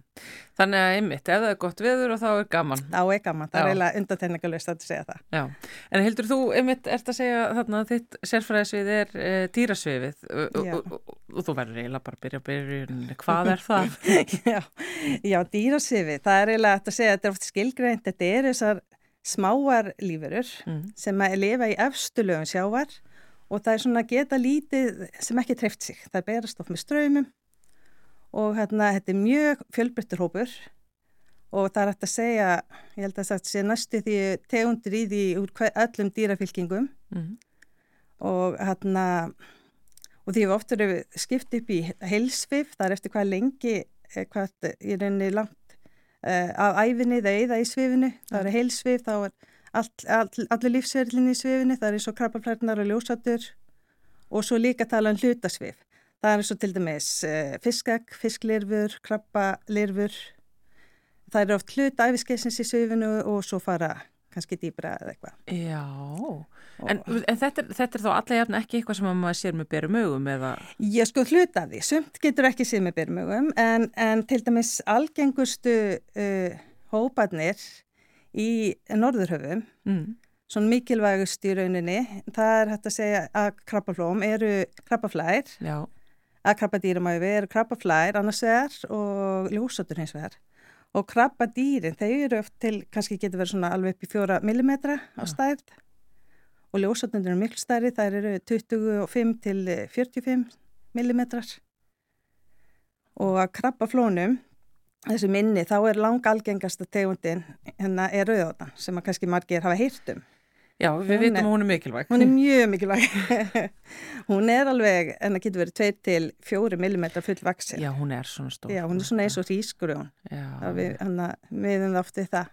þannig að einmitt, ef það er gott viður og þá er gaman. Þá er gaman, það Já. er eiginlega undatenningalust að segja það. Já, en heldur þú einmitt ert að segja þarna að þitt sérfræðisvið er e, dýrasviðið og, og, og þú verður eiginlega bara að byrja að byrja, hvað er það? *laughs* Já, Já dýrasviðið, það er eiginlega að segja þetta er oft skilgreint, þetta er þessar smáar lífurur mm. sem að lifa í efstulögun sjávar og það er svona geta lítið sem ekki treft sig, það berast of með ströymum og hérna þetta er mjög fjölbryttur hópur. Og það er hægt að segja, ég held að það sé næstu því tegundir í því úr öllum dýrafylkingum. Mm. og hérna og því við oftur hefur skipt upp í heilsvif, það er eftir hvað lengi eh, hvað í rauninni langt uh, af æfinni það eða í svifinu, það er heilsvif þá er all, all, allir lífsverðlinni í svifinu, það er eins og krabbaflærnar og ljósatur og svo líka tala um hlutasvif það er eins og til dæmis uh, fiskegg, fisklirfur, krabbalirfur það eru oft hlut æfiskeisins í svifinu og svo fara kannski dýbra eða eitthvað. Já, en, en þetta, er, þetta er þá alla jafn ekki eitthvað sem maður sér með berum augum eða? Ég sko hlut af því, sumt getur ekki sér með berum augum en, en til dæmis algengustu uh, hópanir í Norðurhöfum, mm. svona mikilvægust í rauninni, það er hægt að segja að krabbaflóm eru krabbaflær, Já. Að krabbadýramæfi eru krabbaflær annars vegar og ljósatur hins vegar. Og krabba dýrin, þeir eru oft til, kannski getur verið svona alveg upp í fjóra millimetra á stærð. Og ljósatnundur eru miklu stærri, þær eru 25 til 45 millimetrar. Og að krabba flónum, þessu minni, þá er lang algengasta tegundin hérna er rauðóttan sem að kannski margir hafa hýrt um. Já, við vitum að hún er mikilvæg. Hún er *laughs* mjög mikilvæg. *laughs* hún er alveg, en það getur verið 2-4 mm full vaksin. Já, hún er svona stór. Já, hún er svona eins og rískurjón. Við hefum ofti það.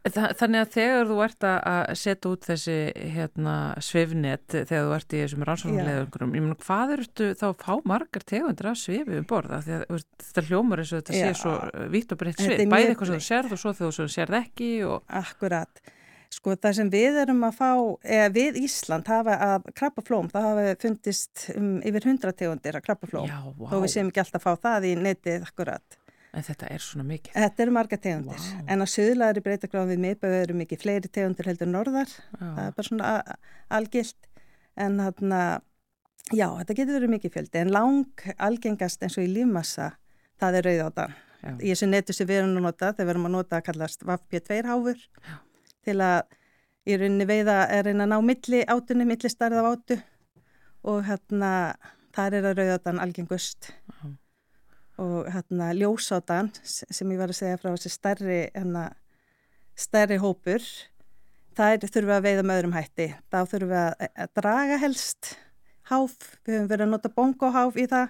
Þa, þannig að þegar þú ert að setja út þessi hérna, svifnet þegar þú ert í þessum rannsóknulegum, ég meina hvað eru þá að fá margar tegundir af svifi um borða? Að þetta hljómar eins og þetta Já. sé svo vitt og breytt svif, bæði eitthvað sem þú sérð og svo þegar þú sérð ekki. Og... Akkurat. Sko það sem við erum að fá, eða við Ísland hafa að krabbaflóm, það hafa fundist um, yfir hundra tegundir að krabbaflóm wow. og við séum ekki alltaf að fá það í netið akkurat. En þetta er svona mikið? Þetta eru marga tegundir, wow. en á söðlaðri breytagráðum við miðböðu eru mikið fleiri tegundir heldur norðar, Já. það er bara svona algilt, en þarna, já þetta getur verið mikið fjöldi, en lang algengast eins og í lífmassa, það er rauðáta. Í þessu netu sem við erum að nota, þegar við erum að nota að kallast VAFP2 háfur. Já til að í rauninni veiða er einn að ná milli átunni, milli starð af átu. Og hérna þar er að rauðátan algengust. Uh -huh. og hérna ljósátan sem ég var að segja frá þessi stærri hérna stærri hópur það þurfum við að veiða með öðrum hætti. Þá þurfum við að draga helst háf, við höfum verið að nota bongoháf í það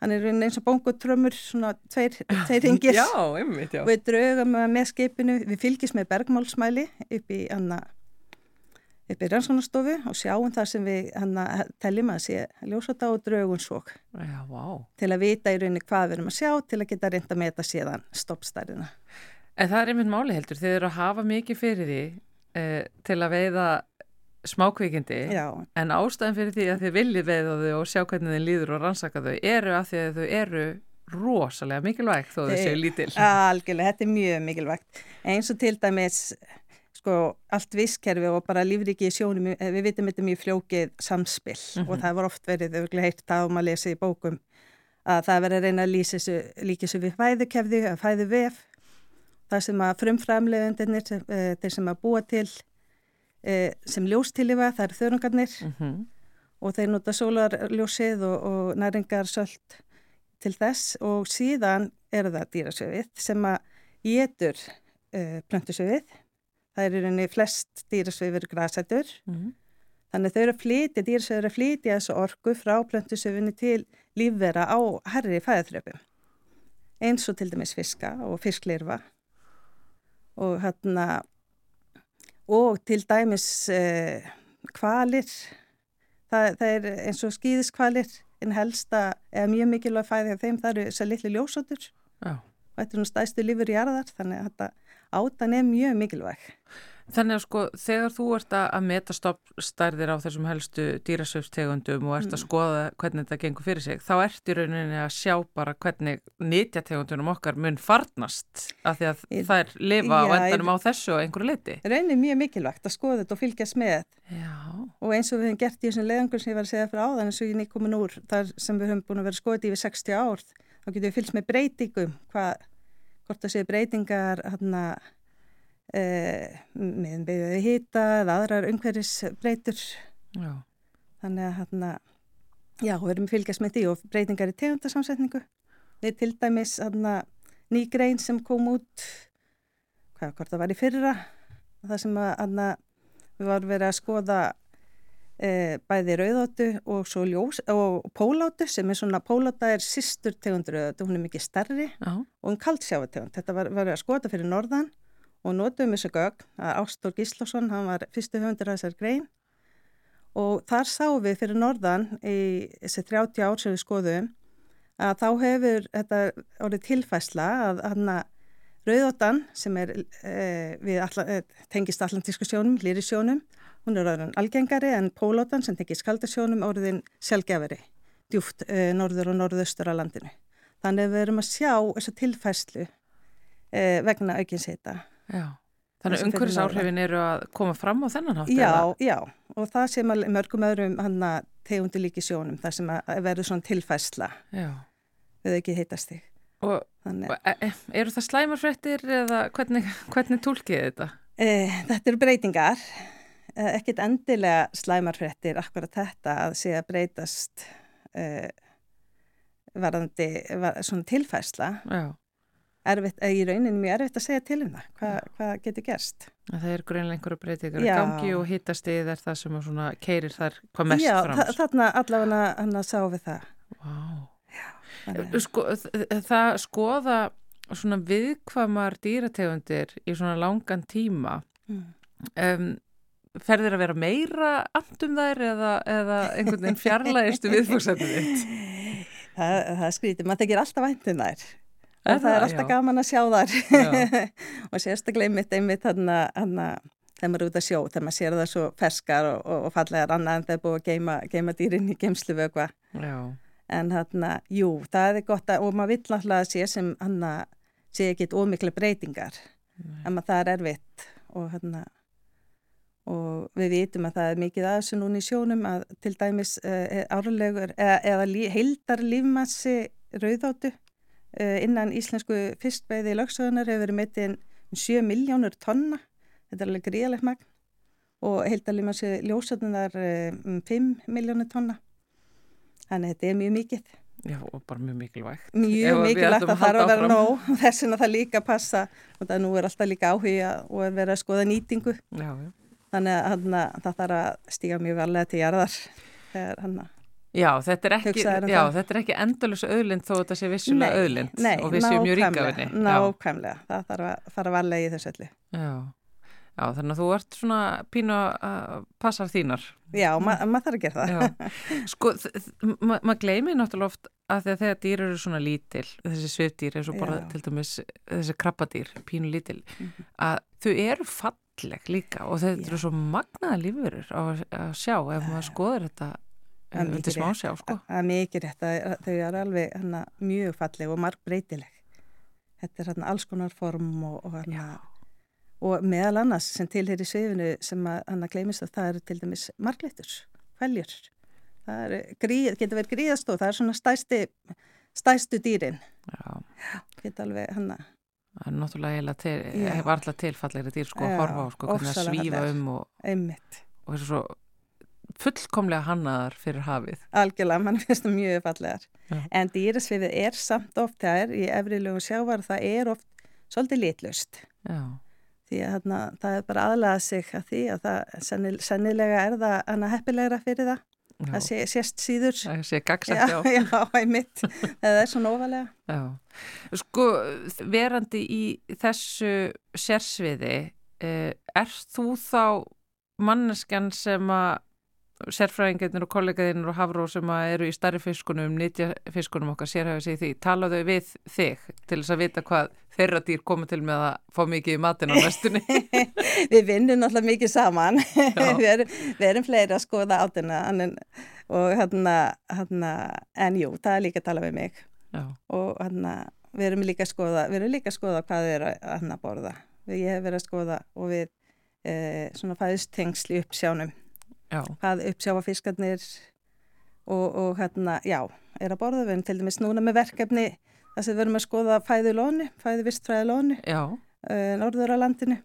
hann er eins og bongotrömmur svona tveir, *laughs* tveir ringir já, einmitt, já. við draugum með skipinu. Við fylgjum með bergmálsmæli upp í í rannsónastofu og sjáum það sem við hana, teljum að sé ljósata og draugum svo wow. til að vita í rauninni hvað við erum að sjá til að geta reynda með þetta séðan stoppstærina En það er einmitt máli heldur, þið eru að hafa mikið fyrir því eh, til að veiða smákvikindi en ástæðan fyrir því að þið viljið veiða þau og sjá hvernig þið líður og rannsaka þau eru að því að þau eru rosalega mikilvægt þó þau séu lítil. Algjörlega, þetta er mjög mikilvægt. Eins og til dæmis sko allt visskerfi og bara lífriki í sjónum við vitum þetta mjög fljókið samspill mm -hmm. og það var oft verið auðvitað heitt þá maður lesi í bókum að það verið að reyna að lýsa þessu líka þessu við fæðukefði, að fæðu vef það sem að frumframlegundirnir eh, þeir sem að búa til e, sem ljóstilifa, það eru þörungarnir mm -hmm. og þeir nota sólarljósið og, og næringar sölt til þess og síðan er það dýrasöfið sem að getur e, plöntusöfið. Það er í rauninni flest dýrasöfið græsætur. Mm -hmm. Þannig þau eru að flytja, dýrasöfið eru að flytja þessu orgu frá plöntusöfinni til lífvera á herri fæðaþröpum. Eins og til dæmis fiska og fisklirfa og hérna og til dæmis eh, kvalir, það, það er eins og skýðiskvalir en helsta eða mjög mikilvæg fæði af þeim það eru þessar litli ljósótur og þetta er svona stæstu lífur í jarðar þannig að þetta átan er mjög mikilvæg. Þannig að sko þegar þú ert að meta stoppstærðir á þessum helstu dýrasöfstegundum og ert að mm. skoða hvernig þetta gengur fyrir sig, þá ert í rauninni að sjá bara hvernig nýtjategundunum okkar mun farnast af því að það er lifa já, á endanum á þessu og einhverju leiti. Rauninni mjög mikilvægt að skoða þetta og fylgjast með já. og eins og við hefum gert í þessum leðangur sem ég var að segja fyrir áðan eins og ég nýtt komin úr þar sem við höfum búin að vera skoðið yfir 60 ár, þá getum við fylgst með breytingum, hvað, hvort það sé breytingar hérna meðan beðið við hýta eða aðrar umhverfisbreytur. Þannig að hérna, já, við erum fylgjast með því og breytingar í tegundarsamsetningu við til dæmis hérna, ný grein sem kom út hvað hvort það var í fyrra það sem að anna, við varum verið að skoða e, bæði rauðóttu og ljós og póláttu sem er svona pólóta er sýstur tegundur rauðóttu, hún er mikið starri Já. og hún kaldsjávategund þetta var, var að skoða fyrir norðan og notuðum þessu gögn að Ástór Gíslásson hann var fyrstu höfundur að þessar grein og þar sáum við fyrir norðan í þessi 30 ár sem við skoðum að þá hefur þetta orðið tilfæsla að hann að Rauðóttan sem er e, alla, e, tengist allantísku sjónum, lýri sjónum, hún er orðin algengari en Pólóttan sem tengist kaldasjónum orðin sjálfgefari, djúft e, norður og norðaustur á landinu. Þannig við erum að sjá þessa tilfæslu vegna aukins heita. Já, þannig að umhverfisáhrifin eru að koma fram á þennan hátt? Já, eða? já, og það sem mörgum öðrum hann að tegundi líki sjónum, það sem að verður svona tilfæsla já. við ekki heitast þig. Og, og e, e, eru það slæmarfrettir eða hvernig, hvernig tólkið þetta? E, þetta eru breytingar, e, ekkit endilega slæmarfrettir akkurat þetta að sé að breytast e, varandi var, svona tilfæsla. Já. Erfitt, í rauninni mjög erfitt að segja til um það, Hva, hvað getur gerst. Það er greinlega einhverju breytingar í gangi og hittastið er það sem keirir þar hvað mest Já, fram. Já, þarna allavega hann að sá við það. Wow. Sko, það skoða svona viðkvamar dýrategundir í svona langan tíma mm. um, ferðir að vera meira andum þær eða, eða einhvern veginn fjarlægistu viðfóksefnið? *laughs* Það, það skrítir, maður tekir alltaf væntum þær og það, það er alltaf já. gaman að sjá þar *laughs* og sérstaklega einmitt einmitt að þegar maður er út að sjó, þegar maður sér það svo ferskar og, og, og fallegar annað en það er búið að geima, dýrin í geimslu vögva en hérna, jú, það er gott að, og maður vill náttúrulega sé sem hann að sé ekkit ómikla breytingar. Nei. en maður það er erfitt og hérna og við vitum að það er mikið aðeins núna í sjónum að til dæmis uh, árlegur eða, eða lí, heildar lífmassi rauðáttu innan íslensku fiskveiði í lagsögunar hefur verið meitinn 7 miljónur tonna, þetta er alveg gríðalegt magn og heildar lífmassi ljósatnunar um 5 miljónur tonna Þannig að þetta er mjög mikið. Já, og bara mjög mikilvægt. Mjög mikilvægt að það þarf að vera nóg. *laughs* Þess vegna það líka passa og það nú er alltaf líka áhuga og er verið að skoða nýtingu. Já, já. Þannig að hana, það þarf að stíga mjög varlega til jarðar. Hana, já, þetta er ekki, um já, þetta er ekki endalus öðlind þó þetta sé vissulega öðlind og við séum mjög ríkafinni. Nákvæmlega, það þarf að fara varlega í þessu öllu. Já. Já, þannig að þú ert svona pínu að passa þínar. Já, ma maður þarf að gera það. Sko, maður ma gleymið náttúrulega oft að þegar dýr eru svona lítil, þessi svifdýr eins og bara til dæmis þessi krabbadýr, pínu lítil, mm -hmm. að þau eru falleg líka og þetta eru svo magnaða lífurur að, að sjá ef maður skoður þetta undir smá sjá, sko. Það er mikið rétt, þau eru alveg hana, mjög falleg og marg breytileg. Þetta er hérna alls konar form og, og hérna og meðal annars sem tilheyri sveifinu sem að hann að gleymist að það eru til dæmis margleitur, hveljur. Það gríð, getur verið gríðastóð það er svona stæsti, stæstu dýrin. Já, getur alveg hann að Það er náttúrulega til, hefur alltaf tilfallegri dýr sko að horfa á sko, hvernig að svífa um og, og þessu svo fullkomlega hannaðar fyrir hafið. Algjörlega, mann finnst það mjög fallegar. Já. En dýrasvifið er samt oft, það er í efrilegu sjávar, það er oft svolítið litlust. Já því að þarna, það er bara aðlaða sig að því að það sennil, sennilega er það hana heppilegra fyrir það já. að sé, sést síður það sé gagsætt, já já, *laughs* já, mitt, það er svona ofalega Já, sko verandi í þessu sérsviði eh, er þú þá manneskan sem að sérfræðingarnir og kollegaðinir og hafró sem eru í starri fiskunum, nýtja fiskunum okkar sérhæfið sig því, talaðu við þig til þess að vita hvað þeirra dýr komið til með að fá mikið í matin á næstunni? *laughs* Við vinnum alltaf mikið saman. *laughs* Við, erum, við erum fleiri að skoða átina og hérna, hérna en jú, það er líka að tala við mig. Já. og hérna við erum líka að skoða, við erum líka að skoða hvað þið er að hérna borða. Ég hef verið að skoða og við e, svona fæðist tengsli upp sjánum Já. hvað uppsjáfa fiskarnir og, og hérna, já, er að borða við til dæmis núna með verkefni þess að við verum að skoða fæðu lónu, fæðu vistfræði lónu, uh, norður á landinu.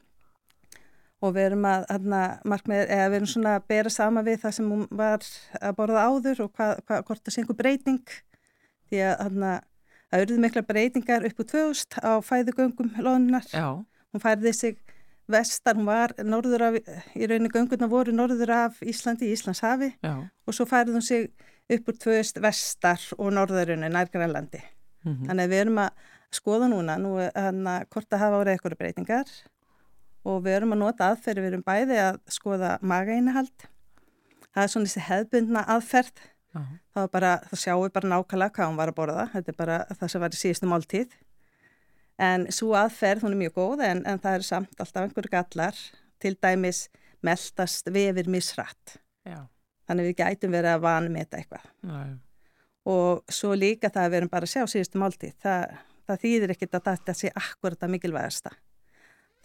Og við erum að, hérna, markmið, eða við erum svona að bera sama við það sem hún var að borða áður og hvað, hvað, hvort það sé einhver breyting. Því að, hérna, það auðvitað mikla breytingar upp úr 2000 á fæðugöngum lónunar hún færði sig vestar, hún var norður af, í rauninni göngurna voru norður af Íslandi, Íslands hafi Já. og svo færði hún sig upp úr tvöst vestar og norðurunni, nærgrænlandi. Mm -hmm. Þannig að við erum að skoða núna, nú hann að hvort að hafa árið eitthvað breytingar og við erum að nota aðferði, við erum bæði að skoða magainihald. Það er svona þessi hefbundna aðferð, uh -huh. þá sjáum við bara nákvæmlega hvað hún var að borða, þetta er bara það sem var í síðustu máltíð en svo aðferð, hún er mjög góð en, en það er samt alltaf einhverju gallar til dæmis meldast vefir misrætt. Þannig við gætum verið að vanmeta eitthvað. Já. og svo líka það að við erum bara að sjá síðustu máltíð það, það þýðir ekkit að þetta sé akkurat að mikilvægasta.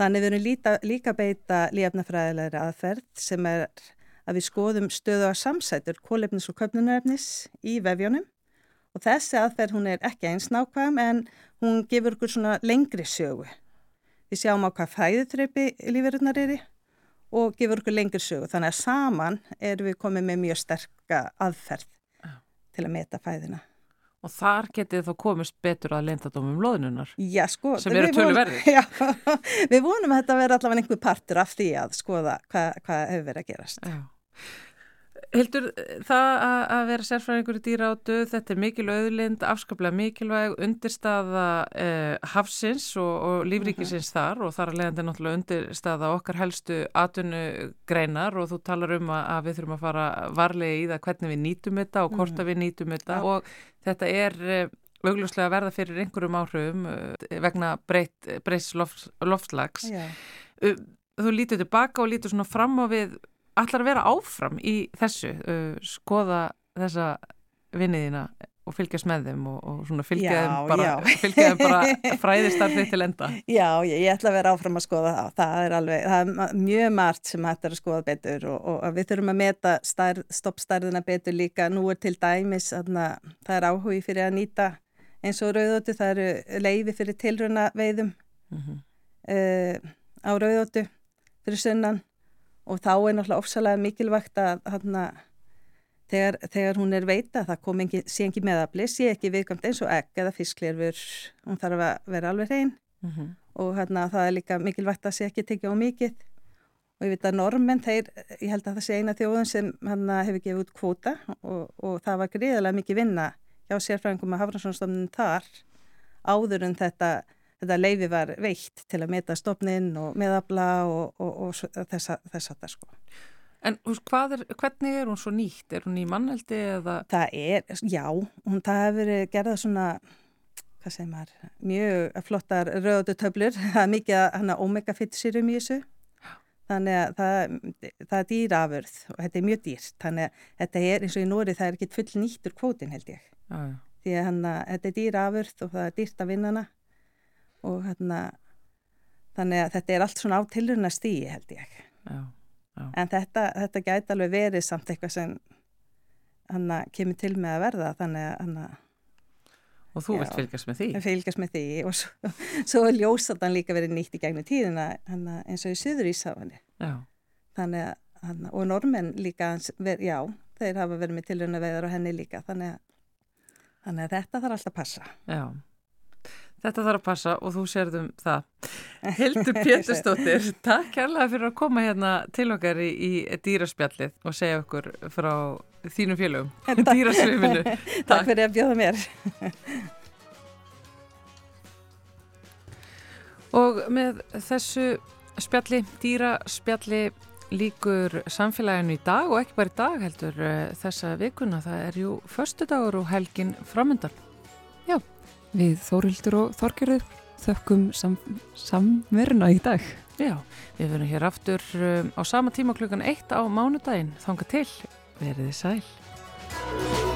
Þannig við erum líka, líka beita lífnafræðilegri aðferð sem er að við skoðum stöðu á samsætur kólefnis og köpnunarefnis í vefjónum og þessi aðferð hún er ekki eins nákvæm en hún gefur okkur svona lengri sögu. Við sjáum á hvað fæðutreypi lífeyrunar er í og gefur okkur lengri sögu þannig að saman erum við komið með mjög sterka aðferð Já. til að meta fæðina. Og þar getið þá komist betur að leintatómum loðnunar Já, sko, sem eru tölu verði. *laughs* Já, við vonum að þetta verði allavega einhver partur af því að skoða hvað hva hefur verið að gerast. Já. Hildur, það að vera sérfræðingur í dýra áttu, þetta er mikil auðlind, afskaplega mikilvæg, undirstaða eh, hafsins og, og lífríkisins mhm. -huh. þar og þar að leiðandi náttúrulega undirstaða okkar helstu atunugreinar og þú talar um að við þurfum að fara varlega í það hvernig við nýtum þetta og hvort uh -huh. við nýtum þetta ja. og þetta er eh, augljóslega að verða fyrir einhverjum áhrifum eh, vegna breyts loft, loftslags. Ja. Þú lítur tilbaka og lítur svona fram á við ætlar að vera áfram í þessu uh, skoða þessa vinniðina og fylgjast með þeim og, og svona fylgja þeim bara, *laughs* bara *laughs* fræðistarfið til enda. Já, ég, ég ætla að vera áfram að skoða það. Það er, alveg, það er mjög margt sem hættar að skoða betur og, og við þurfum að meta stoppstærðina betur líka. Nú er til dæmis að það er áhugi fyrir að nýta eins og rauðóttu, það eru leiði fyrir tilruna veiðum mm -hmm. uh, á rauðóttu fyrir sunnan og þá er náttúrulega ofsalega mikilvægt að hana, þegar, þegar hún er veita það kom ekki, sé ekki meðabli, sé ekki viðkvæmt eins og egg eða fisklerfur, hún þarf að vera alveg hrein mm -hmm. og hana, það er líka mikilvægt að sé ekki tekið á mikið og ég veit að normenn, þeir, ég held að það sé eina þjóðun sem hana, hefur gefið út kvóta og, og það var greiðilega mikið vinna hjá sérfræðingum að þar áður en þetta þetta leifi var veitt til að meta stopnin og meðabla og, og, og þess að það sko. En er, hvernig er hún svo nýtt? Er hún í manneldi eða? Það er, já, hún það hefur verið gerða svona, hvað segir maður, mjög flottar rauðu töflur, *laughs* það er mikið hana omega-fittsýrum í þessu. Þannig að það, það er dýrafurð og þetta er mjög dýrt. Þannig að þetta er eins og í Nóri það er ekki full nýttur kvótin held ég. Já. Því að hana, þetta er dýrafurð og það er dýrt að vinna hana og hérna þannig að þetta er allt svona á tilurna stíi held ég. Já, já. en þetta, þetta gæti alveg verið samt eitthvað sem hann kemur til með að verða þannig að hann Og þú já, vilt fylgjast með því? Fylgjast með því. Og svo, svo er ljósatan líka verið nýtt í gegnum tíðina eins og í Suður Ísafani þannig að, hana, og normenn líka já, þeir hafa verið með tilurna veðar og henni líka þannig að, þannig að þetta þarf alltaf að passa. Já Þetta þarf að passa og þú sérðum það. *laughs* Hildur Péturstóttir, takk kærlega fyrir að koma hérna til okkar í, í dýraspjallið og segja okkur frá þínum félögum, *laughs* dýrasviminu. Takk. takk fyrir að bjóða mér. *laughs* og með þessu spjalli, dýraspjalli, líkur samfélaginu í dag og ekki bara í dag heldur eh, þessa vikuna. Það er jú förstu dagur og helgin framöndan. Við Þórildur og Þorgerður þökkum sam, samveruna í dag. Já, við verðum hér aftur um, á sama tíma klukkan eitt á mánudaginn. Þanga til, veriði sæl.